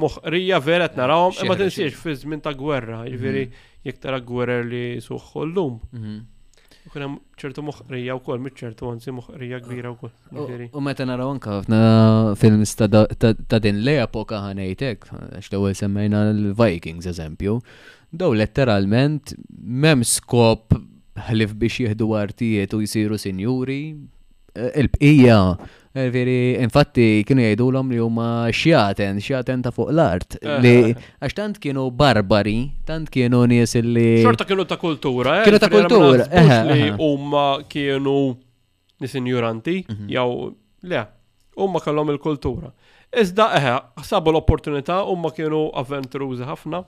moħrija vera qed narawhom, imma tinsiex fi żmien ta' gwerra, ġifiri, mhm. jek tara gwerra li suħħu l-lum. Mhm. Kien hemm ċertu moħqrija wkoll miċ-ċertu anzi moħqrija kbira wkoll. U meta naraw anke ħafna films ta' din l-epoka ħanejtek, għax l-ewwel semmejna l-Vikings eżempju, daw letteralment m'hemm skop ħlif biex jieħdu artijiet u jsiru sinjuri, il-bqija Veri, infatti, kienu jgħidu l-om li huma xjaten, xjaten ta' fuq l-art. Eh. Li, għax tant kienu barbari, tant kienu nies li. Xorta kienu ta' kultura, eh? Kienu ta' kultura, eh. Li eh. huma kienu nis injuranti, mhm. jew le, huma kellhom il-kultura. Iżda, eh, sabu l-opportunità, huma kienu avventurużi ħafna,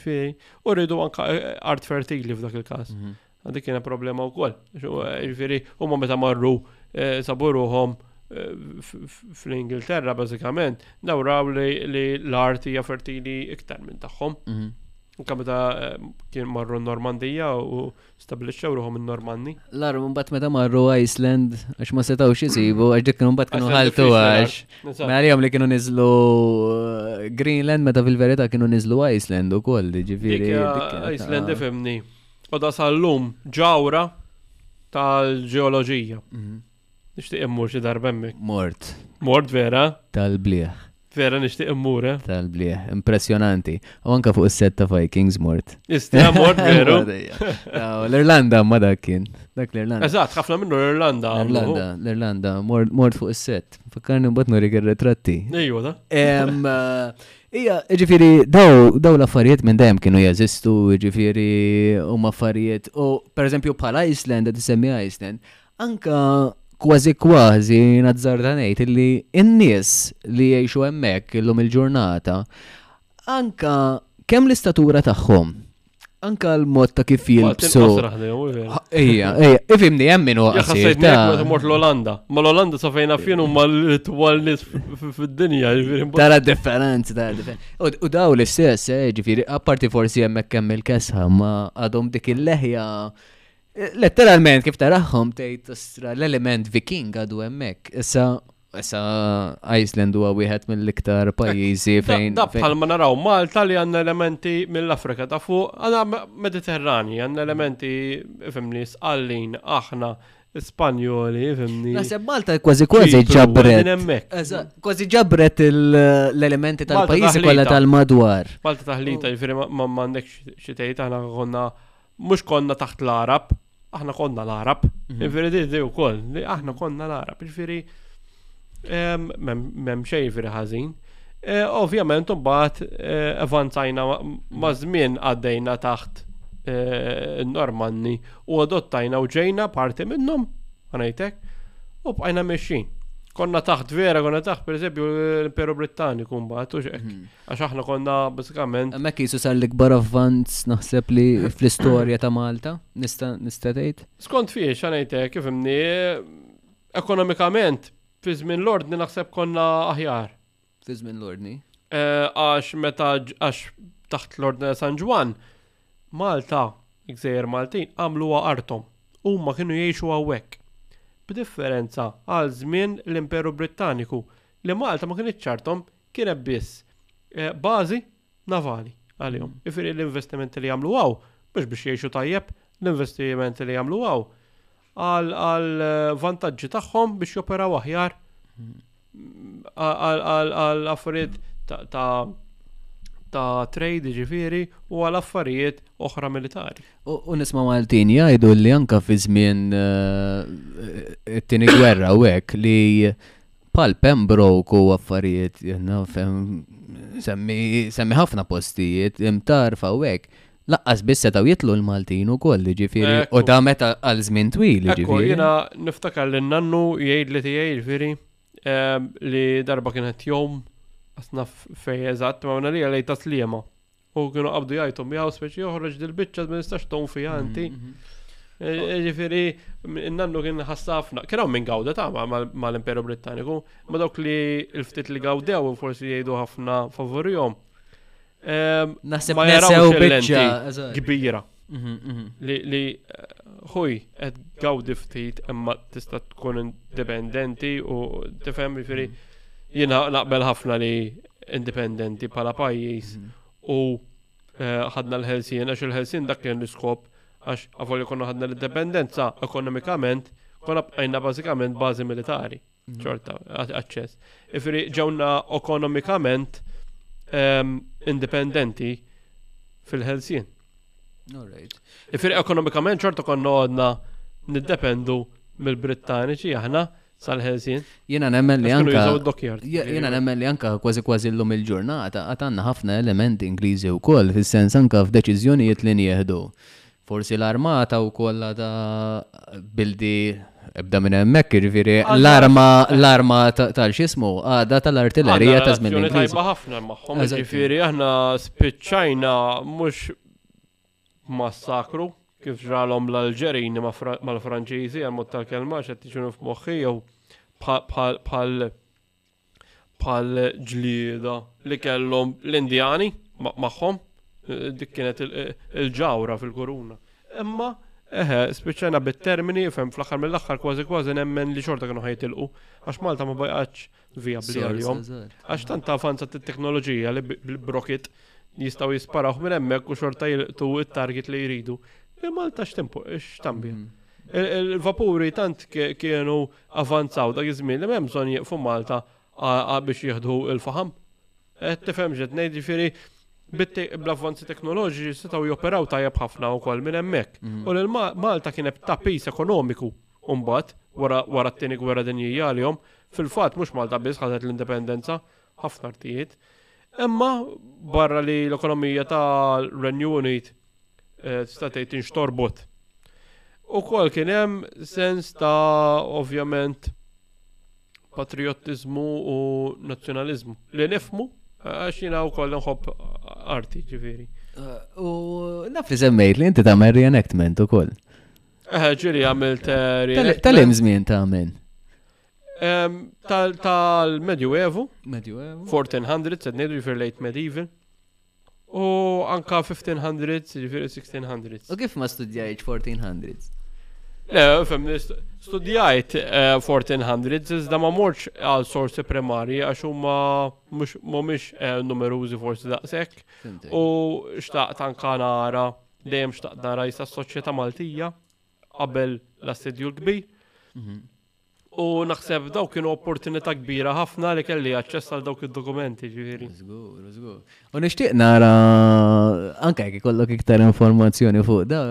fi, u rridu anka eh, art fertili f'dak il-każ. Mhm. Għandi kiena problema u koll. Ġifiri, u ma meta marru eh, saburuħom eh, fl-Ingilterra, bazzikament, dawraw li l-arti jafertili iktar minn taħħom. Mhm. Kam meta eh, kien marru n-Normandija u stabilixxew ruħom n-Normanni. L-arru mbagħad meta marru Iceland għax ma setgħux isibu għax dik mbagħad kienu ħaltu għax. Għalihom li kienu niżlu eh, Greenland meta fil-verità kienu niżlu Iceland ukoll, ġifieri. Iceland ifhimni. U da sal-lum ġawra tal-ġeoloġija. Mhm. Nixtieq immur xi darba hemmhekk. Mort. Mort vera? Tal-blieħ. Vera nixtieq immur, eh? Tal-blieħ, impressjonanti. U anka fuq is-set ta' Vikings mort. Istra mort veru. L-Irlanda ma dak kien. Dak l-Irlanda. Eżatt, ħafna minnu l-Irlanda. L-Irlanda, l-Irlanda, mort fuq is-set. Fakkarni mbagħad nurik ir-retratti. Ejju da. Eh, Hija, jiġifieri dawn l-affarijiet minn dejjem kienu jeżistu, jiġifieri huma affarijiet u pereżempju bħal Iceland qed isemmi Iceland, anke kważi kważi nazzarda ngħid illi n-nies li jgħixu hemmhekk illum il-ġurnata anke kemm l-istatura tagħhom Anka l-mod ta' kif jilbsu. Ija, ija, ifimni hemm minnu. Jaħseb ta' mort l-Olanda. Ma l-Olanda sa fejna fien huma l-twal nis fid-dinja. Tara differenzi, tara differenzi. U daw l-istess, eh, ġifieri, apparti forsi hemmhekk hemm il-kesħa, ma għadhom dik il-leħja. Letteralment kif taraħħom tgħid l-element viking għadu hemmhekk. Issa Issa Iceland huwa wieħed mill-iktar pajjiżi fejn. Da bħal ma naraw Malta li għandna elementi mill-Afrika ta' fuq, għandna Mediterrani, għandna elementi fimni sqallin aħna Spanjoli, fimni. Naħseb Malta kważi kważi ġabret. Kważi ġabret l-elementi tal-pajjiżi kollha tal-madwar. Malta taħlita jiġifieri ma m'għandekx xi tgħid aħna konna mhux konna taħt l-Arab, aħna konna l-Arab, mhm. ġifiri di u koll, li aħna konna l-Arab, ġifiri mem xej ġifiri ħazin. E, ovvjament, bat evanzajna eh, mażmin għaddejna taħt eh, Normanni u adottajna u ġejna parti minnum, għanajtek, u bqajna meċin. Konna taħt vera, konna taħt per eżempju l-Imperu Britanniku mbagħad u x'hekk. Mhm. Għax aħna konna basikament. Hemmhekk jisu sar l-ikbar avvanz naħseb li fl-istorja ta' Malta, nista' nista' tgħid. Skont fih xanajtek kif imni ekonomikament fi żmien l-ordni naħseb konna aħjar. Fi żmien l-ordni. Eh, għax meta għax taħt l-ordni San Ġwan, Malta, gżejjer Maltin, għamlu artom. Huma kienu jgħixu hawnhekk. B'differenza għal żmien l-Imperu Brittaniku li Malta ma kien iċċartom kien hemm biss bażi navali għalihom. Ifieri l-investimenti li jagħmlu hawn mhux biex jgħixu tajjeb, l-investimenti li jagħmlu hawn għal vantaġġi tagħhom biex joperaw aħjar għal affarijiet ta' ta' trade ġifiri u għal affarijiet oħra militari. U nisma Maltin jgħidu li anka fi żmien eh, it-tieni gwerra u hekk li Bħal Pembroke u affarijiet, naf, semmi ħafna postijiet, imtarfa u hekk. Laqqas biss setgħu jitlu l-Maltin ukoll, ġifieri, u da meta għal żmien twil, ġifieri. Jiena niftakar li nannu jgħid li tiegħi, ġifieri, ehm, li darba kienet jom, asna fej eżatt, ma għamna li għalaj taslima. U kienu qabdu jgħajtu miegħu speċi joħroġ dil-biċċa ma nistax ton fiha inti. Mm, mm, mm. Eh, oh. Ġifiri, nannu kien ħassafna, kien hawn minn gawda ta' ma' l-Imperu Britanniku, ma' dawk li l-ftit li gawdew forsi jgħidu ħafna favorihom. Ehm, Nasib ma' jaraw biċċa kbira. Mhm, mhm. Li li ħuj qed gawdi ftit imma tista' tkun indipendenti u tifhem jiġifieri jiena naqbel ħafna li indipendenti bħala pajjiż Mhm. u eh, ħadna l-ħelsien għax il-ħelsien dak kien l-iskop għax avolja konna ħadna l-indipendenza ekonomikament konna bqajna bażikament bażi militari. Mhm. ċorta, aċċess. Ifri ġewna ekonomikament ehm, indipendenti fil-ħelsien. Ifri ekonomikament ċorta konna għodna niddependu mill-Brittaniċi aħna sal-ħelsin. Jena nemmen li anka. Jena nemmen li anka kważi kważi l-lum il-ġurnata għatanna ħafna elementi Ingliżi u koll, fil-sens anka f'deċizjonijiet li nieħdu. Forsi l-armata wkoll għadha bildi ebda minn hemmhekk, jiġifieri l-arma l-arma ta- tal x'ismu għadha tal-artillerija ta' żmien Relazzjoni Ingliż. tajba ħafna magħhom, Eżatt. ġifieri aħna spiċċajna mhux massakru kif ġralhom l-Alġerini ma' Fra- mal-Franċiżi, għal mod tal-kelma, għax qed tiġini f'moħħi jew bħal- bħal- bħal bħal ġlieda li kellhom l-Indjani magħhom dik kienet il-ġawra fil-kuruna. Imma eħe, spiċċajna bit-termini, fem fl-aħħar mill-aħħar kważi kważi nemmen li xorta kienu ħajtilqu, għax Malta ma bajqatx vijabbli għalihom. Għax tant ta' avanzat it-teknoloġija li bil-brokit jistgħu jisparaw minn hemmhekk u xorta jilqtu it-target li jridu. Malta x'tambi. Mm. Il-vapuri tant kienu Avvanzaw dak iż-żmien li m'hemm bżonn jieqfu Malta biex jieħdu l-faħam. Qed tifhem x'qed ngħid, jiġifieri bl-avvanzi teknoloġiċi setgħu joperaw tajjeb ħafna wkoll minn hemmhekk. Mhm. U lil Malta kienet ta' pis ekonomiku mbagħad wara t-tieni gwerra dinjija għalihom. Fil-fatt mhux Malta biss ħadet l-indipendenza, ħafna artijiet. Imma barra li l-ekonomija tal-Renju Unit eh, tista' tgħid inxtorbot. Ukoll kien hemm sens ta' ovvjament patriottiżmu u nazzjonaliżmu li nifmu għax jiena wkoll nħobb arti ġifieri. Eh, u naf li semmejt li inti tagħmel reenactment ukoll. Eh, ġiri għamilt reenactment. Tal-hemm żmien tagħmel. Tal-Medjuevu. Medjuevu. 1400, sed nejdu jifir late medieval. U anka 1500, jifir 1600. U kif ma studjajċ 1400? Le, fem, studijajt 1400, eh, iżda ma morċ għal sorsi primari, għax huma mhumiex eh, numerużi forsi daqshekk. U xtaqt anka nara, dejjem xtaqt nara jista' s-soċjetà Maltija qabel l-assedju l-kbir. Mhm. U naħseb dawk kienu opportunità kbira ħafna li kelli aċċess għal dawk id-dokumenti ġifieri. Żgur, żgur. U nixtieq nara anke jekk ikollok iktar informazzjoni fuq da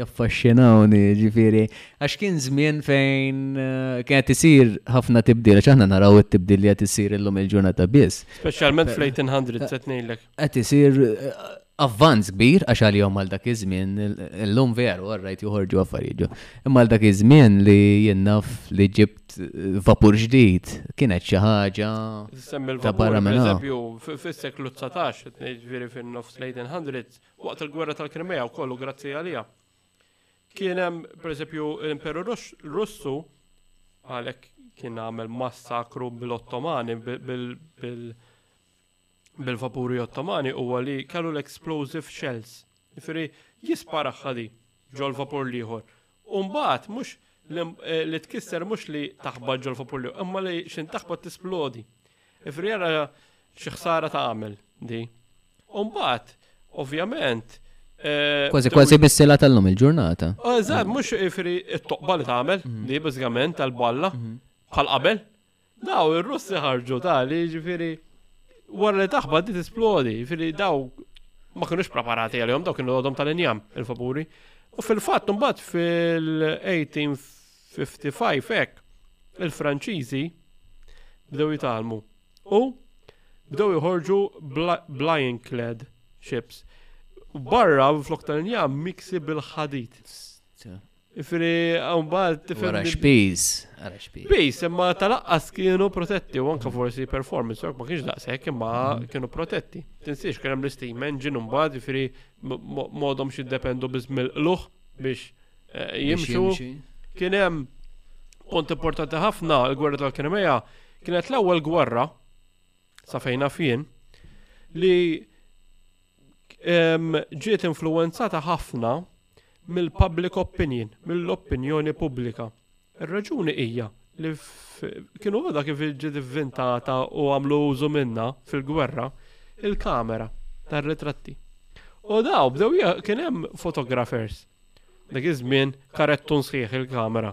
jaffaxxinawni ġifieri għax kien żmien fejn eh, kienet isir ħafna tibdil għax aħna naraw it-tibdil li qed isir illum il-ġurnata biss. Speċjalment fl-1800 se tnejlek. qed isir eh, avvanz kbir għax għalihom għal dak iż-żmien illum veru rajt joħorġu affarijiet. Imma għal dak iż-żmien li jinnaf li ġibt eh, vapur ġdid kienet xi ħaġa ta' barra minn eżempju fis-seklu 19 ġifieri fin-nofs Leiden Hundreds waqt il-gwerra tal-Krimea wkoll grazzi għaliha. Kien hemm pereżempju l-Imperu Russu għalhekk kien għamel massakru bil-Ottomani bil bil-vapuri Ottomani huwa li kellu l-explosive shells, jifieri jisparaħ ħadi ġol-vapur l-ieħor. U mbagħad mhux eh, li tkisser mhux li taħbad ġol-vapur l-ieħor, imma li xi taħbad tisplodi. Jifieri jara xi ħsara ta' għamel di. U mbagħad, ovvjament, eh, Kważi kważi bissila tal-lum il-ġurnata. Oh, eżatt, mhux ifri t-toqba li tagħmel, mhm. li bażikament tal-balla mhm. bħal qabel. Daw ir-Russi ħarġu tali, ġifiri, wara li taħba di tisplodi, ġifiri daw ma kienux preparati għalihom, daw kienu għadhom tal-injam il-faburi. U fil-fatt mbagħad fil-1855 hekk il-Franċiżi bdew jitalmu. U bdew joħorġu blind clad ships. Barra flok tal-injam miksi bil-ħadid. Ifri, għambal, tifem. Għara xpiz, għara xpiz. Piz, imma tal-aqqas kienu protetti, u anka forsi performance, għak ma kienx daqsek, imma mm. kienu protetti. Tinsiex, kienem l-istimen, ġinu mbad, ifri, modom xie dependu bizmil luħ biex eh, jimxu. Kienem, kont importanti ħafna, l-gwerra tal-Krimeja, kienet l-ewel gwerra, sa fejna fien, li ġiet influwenzata ħafna mill-public opinion, mill-opinjoni pubblika. Ir-raġuni hija li kienu għadha kif ġiet ivvintata u għamlu użu minna fil-gwerra il-kamera tar-ritratti. U daw bdew kien hemm fotografers. Dak iż-żmien karettun sħiħ il-kamera.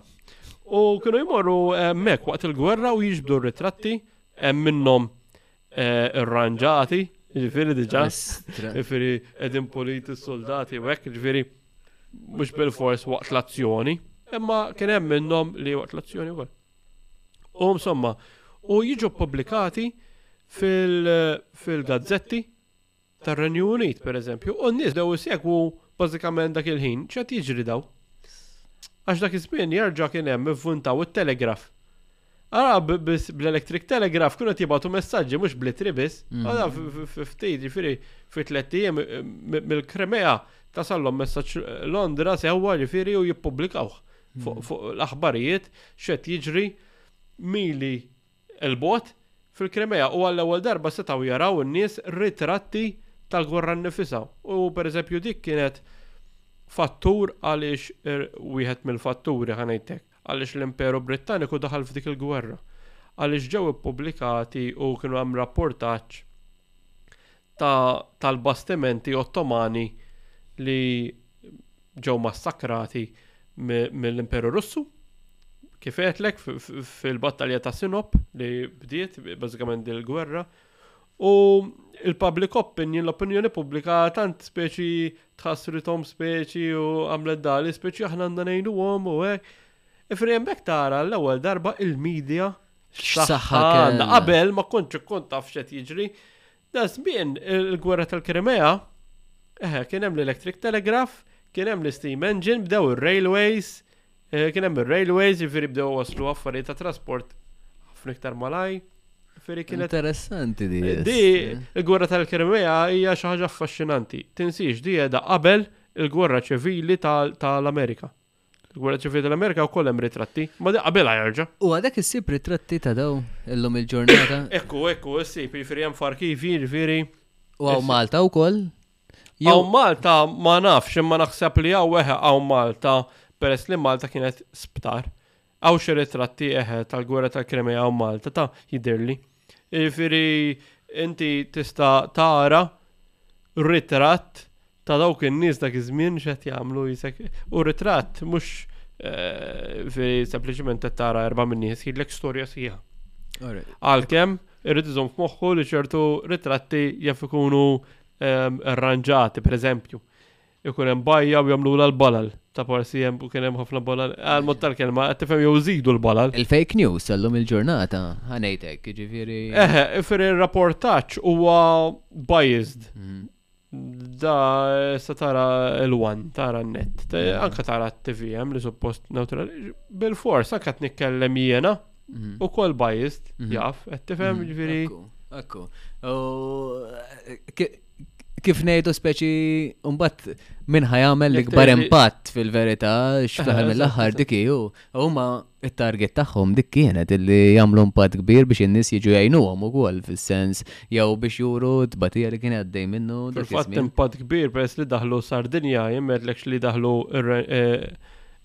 U kienu jmorru hemmhekk waqt il-gwerra u jiġbdu r-ritratti hemm minnhom irranġati, ġifiri diġa, ġifiri edin politi soldati u hekk, ġifiri mhux bil-fors waqt l-azzjoni, imma kien hemm minnhom li waqt l-azzjoni wkoll. U insomma, u jiġu publikati fil-gazzetti tar-Renju Unit, per eżempju, u n-nies dew isegwu bażikament dak il-ħin, x'qed jiġri daw? Għax dak iż-żmien jerġa' kien hemm ivvuntaw it-telegraf. Ara biss bl-electric telegraf kienu qed jibgħatu messaġġi mhux bl-itri biss. Mm. Ara ftit ġifieri fi tliet ijiem eh, mill-Krimea tasallhom messaġġ Londra sewwa ġifieri u jippubblikawh fuq mm. l-aħbarijiet x'qed jiġri mili 'l bogħod, fil-Krimea u għall-ewwel darba setgħu jaraw in-nies ritratti tal-gwerra nnifisha u pereżempju dik kienet fattur għaliex wieħed mill-fatturi, ħa ngħid hekk, għaliex l-Imperu Brittaniku daħal f'dik il-gwerra, għaliex ġew ippubblikati u kienu hemm rappurtaġġ ta' tal-bastimenti Ottomani li ġew massakrati mill-Imperu Russu kif għedlek fil-battalja ta' Sinop li bdiet bażikament din il-gwerra u il-public opinion, l-opinjoni pubblika tant speċi tħassrithom speċi u għamlet dali speċi aħna għandna ngħinuhom u hekk. Ifri hemmhekk tara l-ewwel darba il-medja X'saħħa kellna. Qabel ma kontx kont taf x'qed jiġri. Da żmien il-gwerra tal-Krimea, eħe, kien hemm l-electric telegraph, kien hemm l-steam engine, bdew ir-railways, eh, kien hemm ir-railways, jifieri bdew waslu affarijiet ta' trasport ħafna iktar malaj. Jifieri kienet Interessanti di. Eh, Di, il-gwerra tal-Krimea hija xi ħaġa affaxxinanti. Tinsiex di qiegħda qabel il-gwerra ċivili tal- tal-Amerika. Gwerra Ċivili tal-Amerika wkoll hemm ritratti, ma di qabelha jerġa'. U għadek issib ritratti ta' daw illum il-ġurnata. Ekku, ekku, issib, jiġifieri hemm f'arkivi, jiġifieri. U hawn Malta wkoll. Hawn Malta ma nafx imma naħseb li hawn eħe hawn Malta peress li Malta kienet sptar. Hawn xi ritratti eħe tal-gwerra tal-Krimea hawn Malta ta' jidhirli. Jiġifieri inti tista' tara ritratt ta' dawk in-nies dak iż-żmien x'qed jagħmlu jisek. U ritratt mhux jiġifieri sempliċement qed tara erbgħa minn nies jgħidlek storja sħiħa. Għalkemm irrid iżomm f'moħħu li ċertu ritratti jaf ikunu rranġati, pereżempju. ikun hemm bajja u jagħmlula l-balal. Ta' parsi hemm u kien hemm ħafna balal. Għal mod tal-kelma qed tifhem jew żidu l-balal. Il-fake news tal-lum il-ġurnata ħa ngħidlek, jiġifieri. Eħe, jiġifieri r-rapportaġġ huwa biased. Da sa tara l-wan, tara n-net, anke tara t-TV hemm li suppost neutrali. Bil-fors, anke qed nitkellem jiena, ukoll biased, jaf, qed tifhem jiġifieri. Ekku, ekku. kif ngħidu speċi mbagħad min ħajamel l-ikbar impatt fil-verità x'fl-aħħar eh, mill-aħħar dik hu huma it-target tagħhom dik kienet illi jagħmlu impatt kbir biex in-nies jiġu jgħinuhom ukoll fis-sens jew biex juru tbatija li kien għaddej minnu. Fil-fatt impatt kbir peress li daħlu Sardinja jemmedlekx li daħlu eh,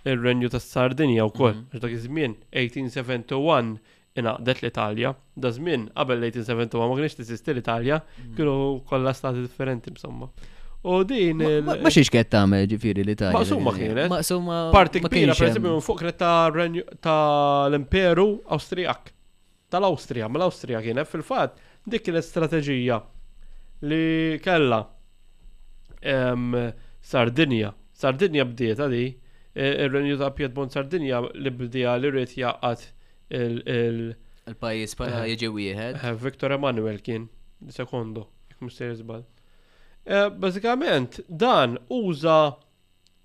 ir-renju tas-Sardinja wkoll. Mhm. Għax dak iż-żmien 1871 ingħaqdet l-Italja. Da żmien qabel l-1871 ma kienx tiżisti l-Italja, mm. kienu kollha stati differenti insomma. U din. Ma xiex kienet tagħmel ġifieri l-Italja. Maqsuma kienet. Maqsuma. Parti kbira, per esempio, minn fuq kienet ta' l-Imperu Awstrijak. Tal-Awstrija, mal-Awstrija kienet fil-fatt dik kienet strateġija li kella Sardinja. Sardinja bdiet għadi, e, ir-renju ta' Piedmont Sardinja li bdija li rrit jaqat il-pajjiż bħala eh, jiġi wieħed. Eh, Victor Emanuel kien sekondu, jekk mhux se jiżbal. Eh, bażikament dan uża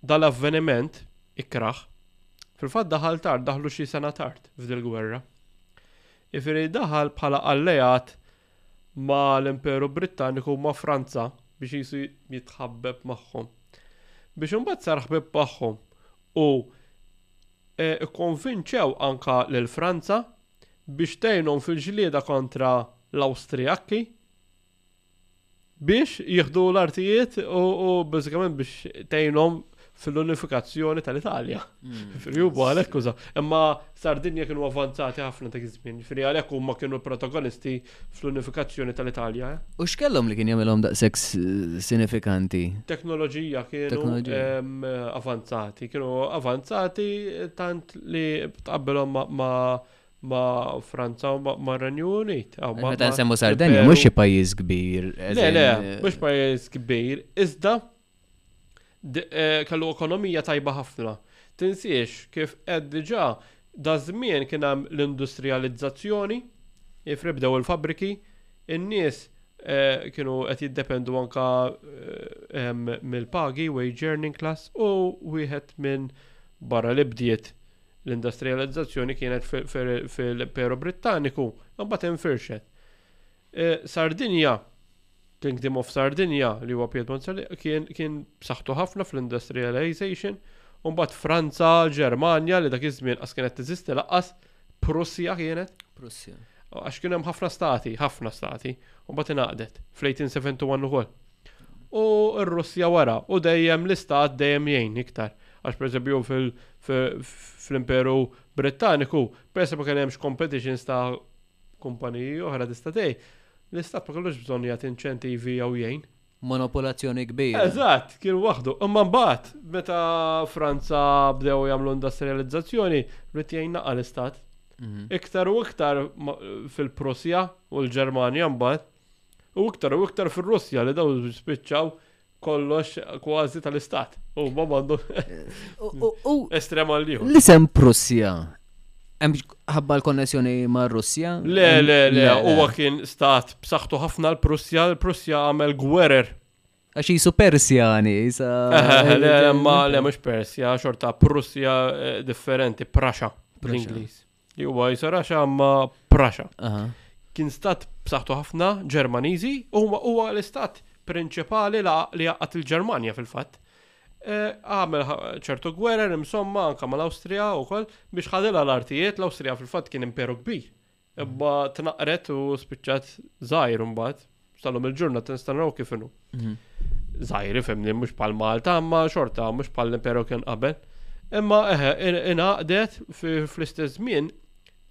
dal-avveniment ikraħ. Fil-fatt daħal tard, daħlu xi sena tard f'dil gwerra. Ifiri daħal bħala alleat ma l-Imperu Britanniku ma Franza biex jisu jitħabbeb magħhom. Biex imbagħad sar ħbib magħhom u Ikkonvinċew anke lil Franza biex tgħinhom fil-ġlieda kontra l-Awstrijakki biex jieħdu l-artijiet u bażikament biex tgħinhom fil-unifikazzjoni tal-Italja. Ġifieri huwa għalhekk użaw. Imma Sardinja kienu avvanzati ħafna dak iż-żmien, ġifieri għalhekk huma kienu l-protagonisti fl-unifikazzjoni tal-Italja. U x'kellhom li kien jagħmilhom daqshekk sinifikanti? Teknoloġija kienu avanzati, kienu avanzati tant li tqabbilhom ma' ma' Franza u ma' Renju Unit. Meta nsemmu Sardenja, mhux xi pajjiż kbir. Le, le, mhux pajjiż kbir, iżda kellu ekonomija tajba ħafna. Tinsiex, kif qed diġà, da żmien kien hemm l-industrijalizzazzjoni, ifri bdew il-fabbriki, in-nies kienu qed jiddependu anke mill-pagi, wage earning class, u wieħed minn barra li bdiet l-industrijalizzazzjoni kienet fil-Imperu Brittaniku, imbagħad infirxet. Sardinja, Kingdom of Sardinja li huwa Piedmont Sardinja kien kien b'saħħtu ħafna fl-industrialization, u mbagħad Franza, Ġermanja li dak iż-żmien qas kienet teżisti laqqas, Prussia kienet. Prussia. Għax kien hemm ħafna stati, ħafna stati, u mbagħad ingħaqdet fl-1871 ukoll. U r-Russja wara, u dejjem l-istat dejjem jgħin iktar. Għax pereżempju fil-Imperu Brittaniku, peress ma kien hemmx competitions ta' Kumpaniji oħra tista' tgħid, L-Istat ma kellux bżonn jagħti inċentivi jew jgħin. Monopolazzjoni kbira. Eżatt, kien waħdu. Imma mbagħad, meta Franza bdew jagħmlu industrijalizzazzjoni, ried jgħin naqa' l-Istat. Iktar u iktar fil-Prussja u l-Ġermanja mbagħad, u iktar u iktar fir-Russja li dawn spiċċaw kollox kważi tal-istat. U ma mandu. Estrema li. L-isem Prussja. Ħabba l-konnessjoni ma' Russja? Le, le, le, huwa kien stat b'saħħtu ħafna l-Prussja, l-Prussja għamel gwerer. Għax jisu Persjani, jisa. Le, ma, le, mux Persja, xorta Prussja eh, differenti, Prasha, bl-Inglis. Li huwa jisa raxa ma praxa. Kien stat b'saħħtu ħafna Ġermaniżi u huwa l-istat prinċipali li għaqqat il-Ġermanja fil-fatt. Eh, għamel ċertu gwerer imsomma anka mal-Awstrija u koll biex ħadilha l-artijiet l-Awstrija fil-fatt kien imperu kbir. Ebba tnaqret u spiċċat zaħir mbagħad Sallum il-ġurnata nista' naraw kif inhu. Zajri mhm. femni mhux pal Malta, imma xorta mhux pal l-Imperu kien qabel. Imma eħe inaqdet fl-istess żmien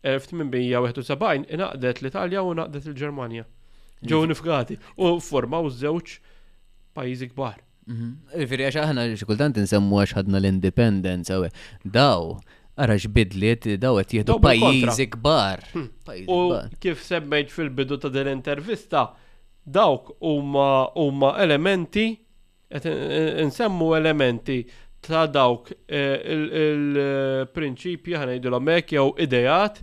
1871 inaqdet l-Italja u inaqdet il-Ġermanja. Ġew nifgati u formaw żewġ pajjiżi kbar. Mhm. Ġifieri għax aħna xi kultant insemmu għax ħadna l-indipendenza u daw ara x'bidliet daw qed jieħdu pajjiżi kbar. Hmm. U kif semmejt fil-bidu ta' din intervista dawk huma elementi qed insemmu elementi ta' dawk eh, il-prinċipji ħanajdilhom hekk jew ideat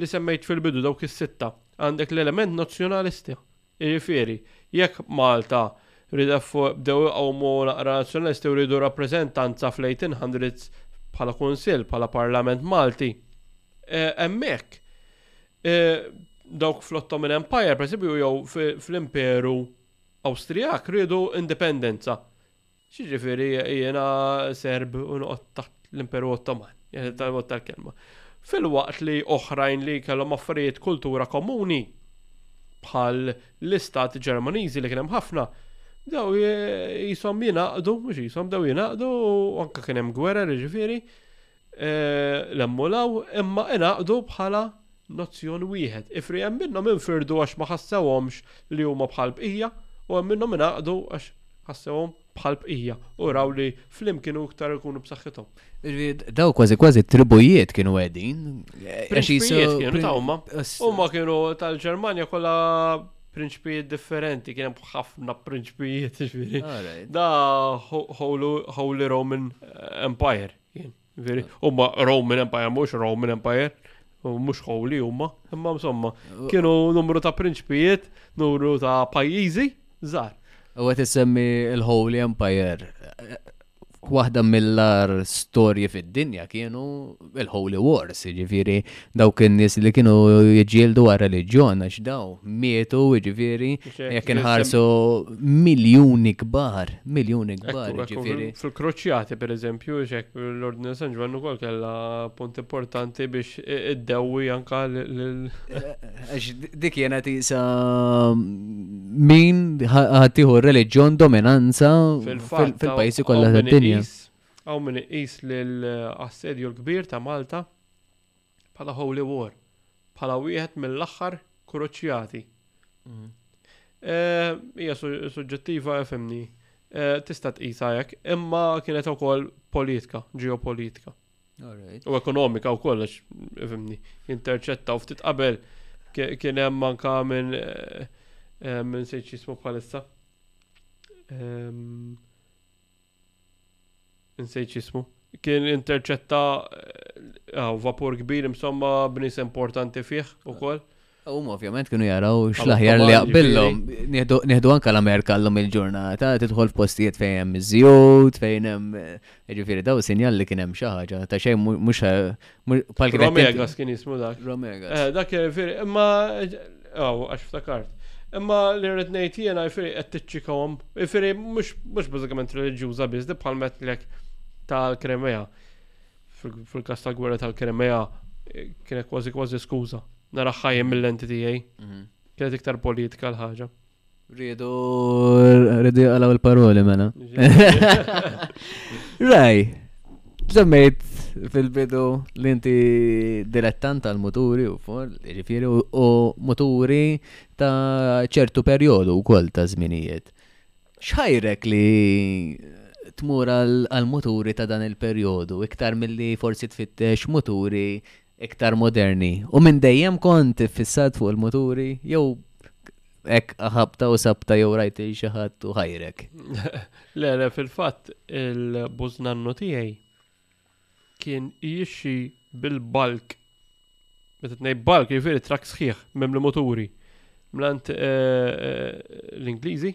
li semmejt fil-bidu dawk is-sitta għandek l-element nazzjonalisti Jiġifieri, jekk Malta ridet fuq bdew iqawmu naqra Nazzjonalisti u riedu rappreżentanza fl-1800s bħala Kunsill, bħala Parlament Malti. Hemmhekk, dawk fl-Ottoman Empire, pereżempju, jew fl-Imperu Awstrijak riedu indipendenza. X'jiġifieri jiena Serb u noqgħod taħt l-Imperu Ottoman, jgħid tal-mod tal-kelma. Filwaqt li oħrajn li kellhom affarijiet kultura komuni bħal l-Istati Ġermaniżi li kien hemm ħafna, bdew qishom jingħaqdu, mhux qishom, bdew jingħaqdu u anke kien hemm gwerer jiġifieri, l-emmulaw imma ingħaqdu bħala nazzjon wieħed. Ifri hemm minnhom infirdu għax ma ħassewhomx li huma bħall-bqija u hemm minnhom ingħaqdu għax ħassewhom bħall-bqija u raw li flimkien hu iktar ikunu b'saħħithom. Jiġifieri daw kważi kważi t-tribujiet kienu qegħdin. Prinċpijiet kienu ta' huma. Huma kienu tal-Ġermanja kollha prinċpijiet differenti, kien hemm ħafna prinċpijiet, ġifieri. Da Holy Roman Empire. Veri, umma Roman Empire, mux Roman Empire, mux holy umma, imma insomma, kienu numru ta' prinċpijiet, numru ta' pajizi, zar. U għet semmi il-Holy Empire, waħda mill-ar storji fid-dinja kienu il-Holy Wars, ġifiri, dawk in-nies li kienu jiġġieldu għal reliġjon għax daw mietu jiġifieri jekk inħarsu miljuni kbar, miljuni kbar jiġifieri. Fil-kruċjati pereżempju xek l-Ordni San Ġwann ukoll kellha punt importanti biex iddewwi anke lil. Għax dik jiena tisa min ħaddieħu r-reliġjon dominanza fil-pajjiżi kollha tad-dinja. Hawn min iqis l-assedju l-kbir ta' Malta bħala Holy War, bħala wieħed mill-aħħar kruċjati. Mm. Eh, hija suġġettiva fimni. Eh, tista' tqisha hekk, imma kienet ukoll politika, ġeopolitika. U ekonomika u kollox, fimni, interċetta u ftit qabel kien hemm manka minn eh, minn sejt jismu bħalissa. Ehm, Insejt x'ismu. Kien interċetta ah, vapur kbir imsomma b'nies importanti fih ukoll. Huma ovvjament kienu jaraw x'l-aħjar li jaqbillhom. Nieħdu anke l-Amerika llum il-ġurnata, tidħol f'postijiet fejn hemm iż-żjut, fejn hemm jiġifieri daw sinjal li kien hemm xi ħaġa ta' xejn mhux Romegas kien jismu dak. Romegas. Eh, dak jifiri, eh, imma, għaw, eh, għax ftakart. Imma li rrit nejt jena jifiri għed t-ċikawom, jifiri mux bazzikament religjuza biz, di bħal metlek tal-Kremea. Fil-kas tal-gwerra tal-Kremea, kienet kważi kważi skuza. Nara ħajja mill-lenti tijaj. Mhm. Kienet iktar politika l-ħagġa. Rridu rridu jaqalaw il-paroli mela. Raj, żemmejt fil-bidu li inti dilettant tal-muturi u for, ġifieri u muturi ta' ċertu perjodu wkoll ta' żminijiet. X'ħajrek li tmur għal muturi ta' dan il-perjodu iktar milli forsi tfittex muturi iktar moderni. U minn dejjem kont iffissat fuq il-muturi jew hekk ħabta u sabta jew rajt il xi ħadd u ħajrek? Le, le, fil-fatt il-bużnannu tiegħi kien jixxi bil-balk. Meta tnej balk, jiġifieri trak sħiħ, mem li muturi. Mlant eh, eh, l-Ingliżi,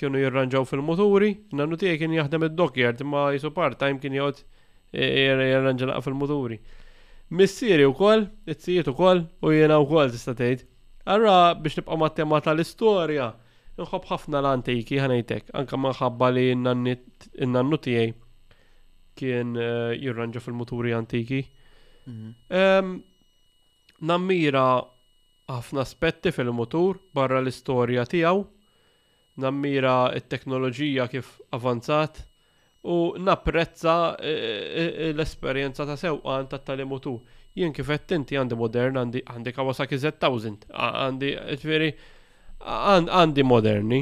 Kienu jirranġaw fil-muturi, nannu tiegħi kien jaħdem id-dockyard imma jisu part-time kien jgħod jirranġa laqqa fil-muturi. Missieri wkoll, it-tijiet ukoll u jiena wkoll tista' tgħid. Allura biex nibqa' mat-tema tal-istorja, inħobb ħafna l-antiki ħanejtek, anke minħabba li n-nannu tiegħi kien eh, jirranġa fil-muturi antiki. Mhm. Nammira ħafna aspetti fil-mutur barra l-istorja tiegħu. Nammira t-teknoloġija kif avanzat u napprezza l-esperjenza ta' sewqan ta' tali mutur. Jien kif għedt inti għandi modern, għandi għandi Kawasaki Z1000, għandi ġifieri għandi moderni.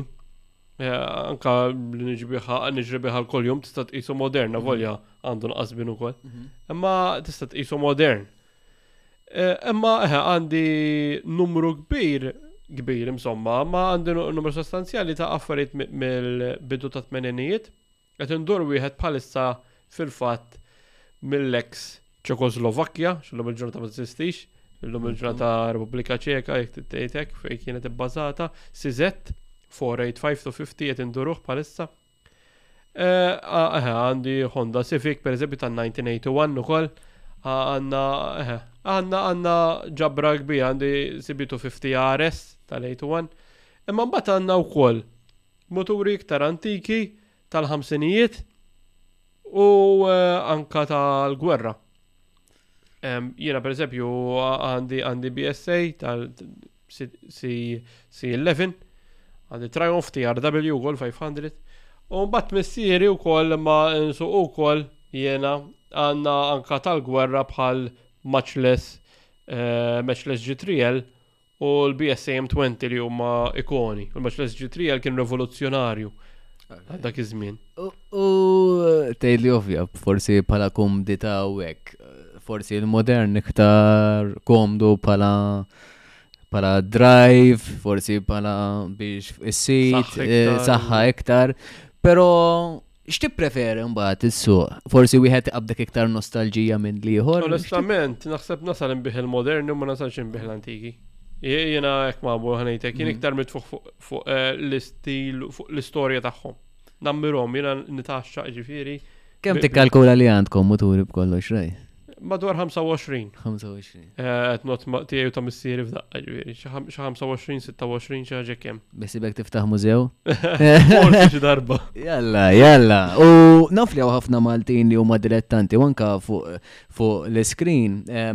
Anke li niġi biha niġri biha kuljum tista' tqisu modern avolja għandu nqas bin ukoll. Imma tista' tqisu modern. Eh, imma eh, għandi numru kbir, kbir insomma, ma għandi numru sostanzjali ta' affarijiet mill-bidu ta' tmeninijiet. Qed indur wieħed bħalissa fil-fatt mill-eks Ċekoslovakkja, xillum il-ġurnata ma tiżistix, illum il-ġurnata Repubblika Ċeka, jek tejtek, fej kienet ibbażata, CZ, 485 to 50 qed induruh bħalissa. Eh, ah, eh, għandi Honda Civic, per eżempju, ta' 1981 ukoll. Ah, għanna, eh, għanna, għanna ġabra kbir, għandi sibitu 50 RS tal-81. Imma mbagħad għandna wkoll moturi iktar antiki tal-ħamsinijiet u anka tal-gwerra. Jiena per eżempju għandi għandi BSA tal C11 għandi Triumph TRW wkoll 500 u mbagħad missieri wkoll ma nsuq ukoll jiena għandna anka tal-gwerra bħal Matchless uh, Matchless G3L u l-BSAM 20 li huma ikoni. U l-Matchless G3L kien revoluzzjonarju għal dak iż-żmien. U tgħidli ovvja, forsi bħala kumdita u hekk, forsi l-modern iktar komdu bħala pala drive, forsi pala biex is-sit, saħħa eh, iktar. Pero xti preferi mbagħad is-suq? Forsi wieħed qabdek iktar nostalġija minn liħor? Onestament, naħseb nasal imbih il-moderni u ma nasalx imbih l-antiki. Jena ek ma għabu ħanajtek, jien mm. iktar mitfuq fuq eh, l-istil, fuq l-istoria tagħhom. Nammirhom, jiena nitgħaxxa ġifieri. Kemm tikkalkula li għandkom muturi b'kollox rej? Madwar 25. 25. Qed not tiegħu ta' missieri f'daqqa ġifieri, xi 25, 26 xi ħaġa kemm. Besibek tiftaħ mużew? Forsi xi darba. Jalla, jalla. U naf li ħafna Maltin li huma dilettanti u anka fuq l-iskrin eh,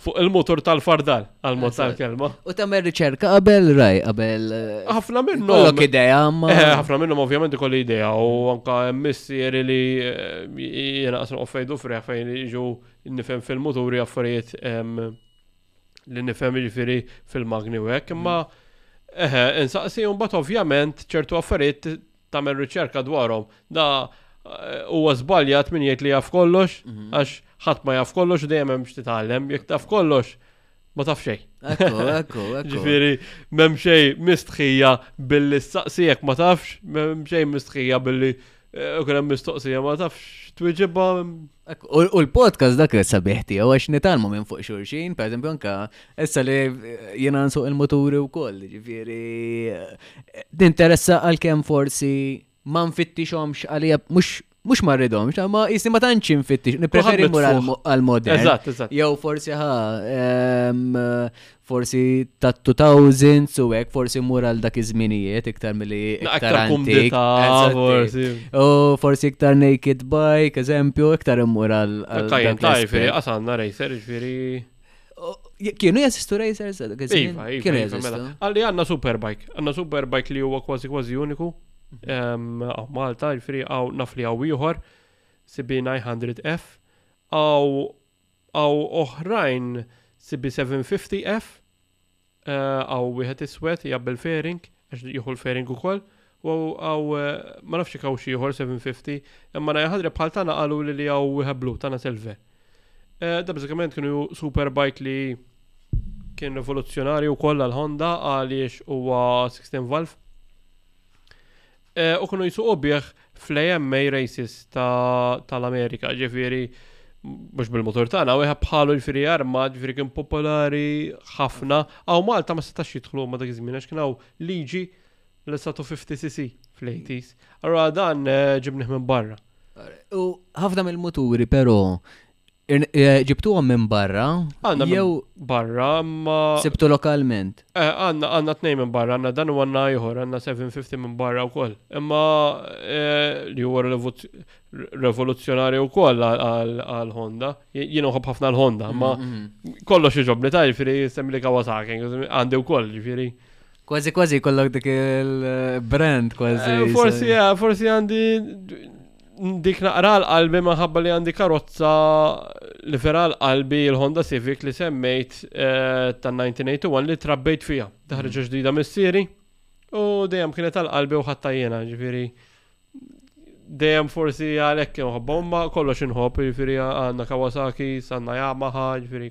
Fuq il-mutur tal-fardal, għal-mod tal-kelma. U tamer riċerka qabel raj, qabel. Eh, ħafna minnhom. Kollok ideja, ma. Eh, ħafna minnhom ovvjament ikolli ideja u anka missieri li eh, jena qasru offejdu freħ fejn iġu nifhem fil-muturi affarijiet li nifhem ġifiri fil-magni u hekk, imma eħe, insaqsi mbagħad ovvjament ċertu affarijiet tagħmel riċerka dwarhom. Da huwa żbaljat min jgħid li jaf kollox, mhm. għax ħadd ma jaf kollox u dejjem hemm x'titgħallem, jekk taf kollox ma taf xejn. Ekku, ekku, ekku. Ġifieri m'hemm xejn mistħija billi saqsijek ma tafx, m'hemm xejn mistħija billi eh, u kien hemm mistoqsija ma tafx twiġibha U l-podcast dak li sabiħ tiegħu għax nitalmu minn fuq xurxin, per eżempju anka issa li jiena nsuq il-moturi wkoll, ġifieri tinteressa għalkemm forsi ma nfittixhomx għalija mhux mux marridom, ma jisni ma tanċi nfittix, nipreferi mur għal-modern. Eżatt, eżatt. Jow forsi ħa, forsi ta' 2000 u hekk forsi mur għal dak iż-żminijiet iktar milli iktar antik. Forsi. U forsi iktar naked bike, eżempju, iktar immur għal. Tajn, tajn, fi qasanna racer, ġifieri. Kienu jesistu racers dak iż Iva, iva, kienu iva, mela. jesistu. Għalli għandna superbike, għandna superbike li huwa kważi kważi uniku. Mhm. Għaw Malta, ġifieri għaw naf li għaw ieħor, Sibina 100F, għaw Hawn oħrajn CB750F, hawn wieħed iswed jaqbel fairing għax jieħu l-fairing ukoll, u hawn ma nafx jekk hawnx ieħor 750, imma ngħid ħadra bħal tagħna qaluli li hawn wieħed blu, tagħna selve. Da bażikament kienu superbike li kien rivoluzzjonarju wkoll għal Honda għaliex huwa 16 valve. U kienu jsuqu bih fl-AMA races tal-Amerika, ġifiri, mux bil-motor tagħna, u jħab bħalu ġifiri arma, ġifiri kien popolari ħafna, għaw Malta ma setax jitħlu ma dak iż-żmien, għax kien għaw liġi l satu 50 cc fl-80s. Allora dan eh, ġibnih minn barra. U ħafna mill-muturi, pero Ġibtuhom minn barra? Għanna jew barra ma. Sibtu lokalment? Eh, għanna għanna tnej minn barra, għanna dan u għanna ieħor, għanna 750 minn barra wkoll. Imma eh, li huwa revoluzzjonari wkoll għal Honda. Jien uħobb ħafna l-Honda, ma mm, mm, mm. kollox iġobni ta' ġifieri semmi li Kawasaki, għandi wkoll ġifieri. Kważi kważi kollok dik il-brand kważi. Eh, forsi forsi għandi dik naqra l-qalbi maħabba li għandi karozza li vera l-qalbi il-Honda Civic li semmejt eh, ta' 1981 li trabbejt fija. Daħreġa mm. ġdida missieri u dejjem kienet għal-qalbi u ħatta jena ġifiri. Dejjem forsi għalek nħobba umma kollox inħobb ġifiri għanna Kawasaki, sanna Yamaha ġifiri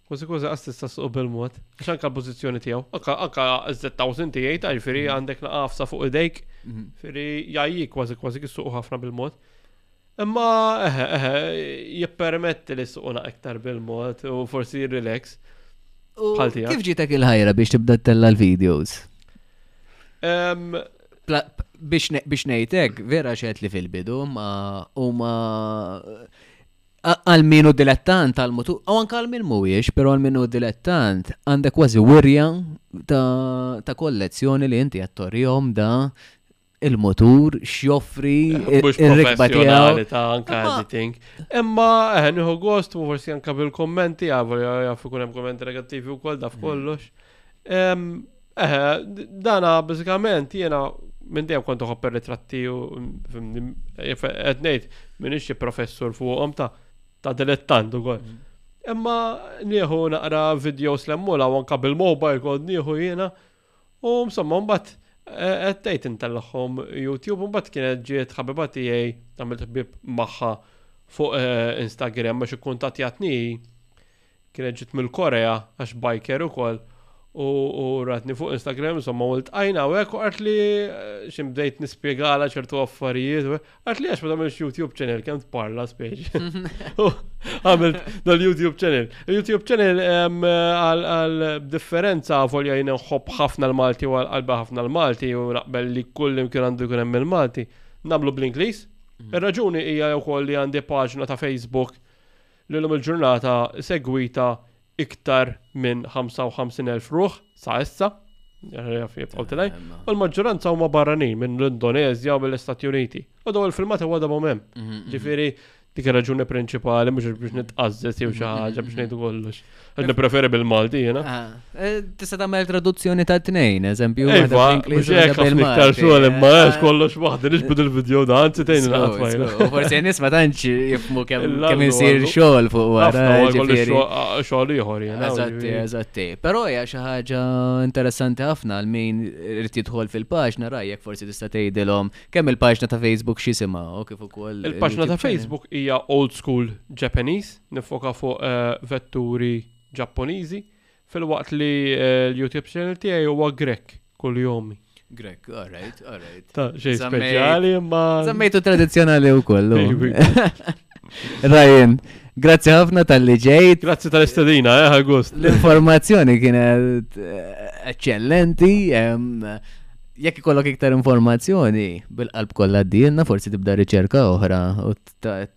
Kważi kważi qas tista' suq bil-mod. Għax anka l-pożizzjoni tiegħu. Anka anka iżjed tawsin tiegħi ta' jifieri mhm. għandek naqafsa fuq idejk. Mhm. Fieri jajjik kważi kważi kissuq ħafna bil-mod. Imma eħe eħe jippermetti li suq iktar bil-mod u forsi relax. Kif ġitek il-ħajra biex tibda tella l-videos? Biex nejtek, vera xed li fil-bidu, ma huma Għal min hu dilettant għal mutu, u anke għal min mhuwiex, però għal min hu dilettant għandek kważi wirja ta' kollezzjoni li inti qed torihom da il-motur, xjoffri, eh, il-rikba tiegħu. ta' anka editing. Imma eh, nieħu gost u forsi anka bil-kommenti, għafu jaf ikun hemm kommenti negattivi wkoll daf kollox. Eħe, dana bażikament jiena minn dejjem kont uħobb ir-ritratti u qed ngħid minn ixi professur fuqhom ta' ta' dilettant ukoll. Mm. Imma nieħu naqra videos l-emmula u anka bil-mobile kod nieħu jiena u msomma mbagħad e, qed tgħid intellħom YouTube mbagħad kienet ġiet ħabiba tiegħi tagħmel ħbib magħha fuq e, Instagram biex ikkuntattjatni Kienet ġiet mill-Korea għax biker ukoll u ratni fuq Instagram insomma u ltqajna u hekk u qalt li eh, xi bdejt nispjegala ċertu affarijiet u qalt li għax ma tagħmilx YouTube channel kemm tparla speċi. Għamilt dal-YouTube channel. YouTube channel ehm, għal differenza volja jien nħobb ħafna l-Malti u għal ħafna l-Malti u naqbel li kull imkien għandu jkun hemm il-Malti. Nagħmlu bl-Ingliż. Mm. Ir-raġuni hija wkoll li għandi paġna ta' Facebook li llum il-ġurnata segwita iktar minn 55,000 ruħ sa issa, u l-maġġoranza huma barranin minn l-Indonezja u mill-Istati Uniti. U daw il-filmat għadha mumem. Ġifieri dik ir-raġuni prinċipali mhux biex nitqażżet jew xi ħaġa biex ngħidu kollox. Għadni preferi bil-Malti, jena. Ah, eh, tista tagħmel traduzzjoni ta' tnejn, eżempju. Ejfa, mux jek għafni ktar xogħol imma għax ah. kollox waħda nix bid il-video da, għanzi tejn il-għatfajna. Forse nisma tanċ jifmu kemm jisir xogħol fuq għara. Xogħol ieħor jena. Eżatti, eżatti. Però hija xi ħaġa interessanti ħafna għal min irid jidħol fil-paġna rajjek forsi tista' tgħidilhom kemm il-paġna ta' Facebook x'isimha u kif ukoll. Il-paġna ta' Facebook hija old school Japanese niffoka fuq vetturi Ġappuniżi filwaqt li l-YouTube channel tiegħi huwa Grek kuljom. Grek, all right, all right. Ta' xejn speċjali imma. Żammejtu tradizzjonali wkoll. Ryan, grazzi ħafna tal-li ġejt. Grazzi tal-istedina, eh, August. L-informazzjoni kienet eh, eccellenti. Jekk ikollok iktar informazzjoni bil-qalb kollha d forsi tibda riċerka oħra u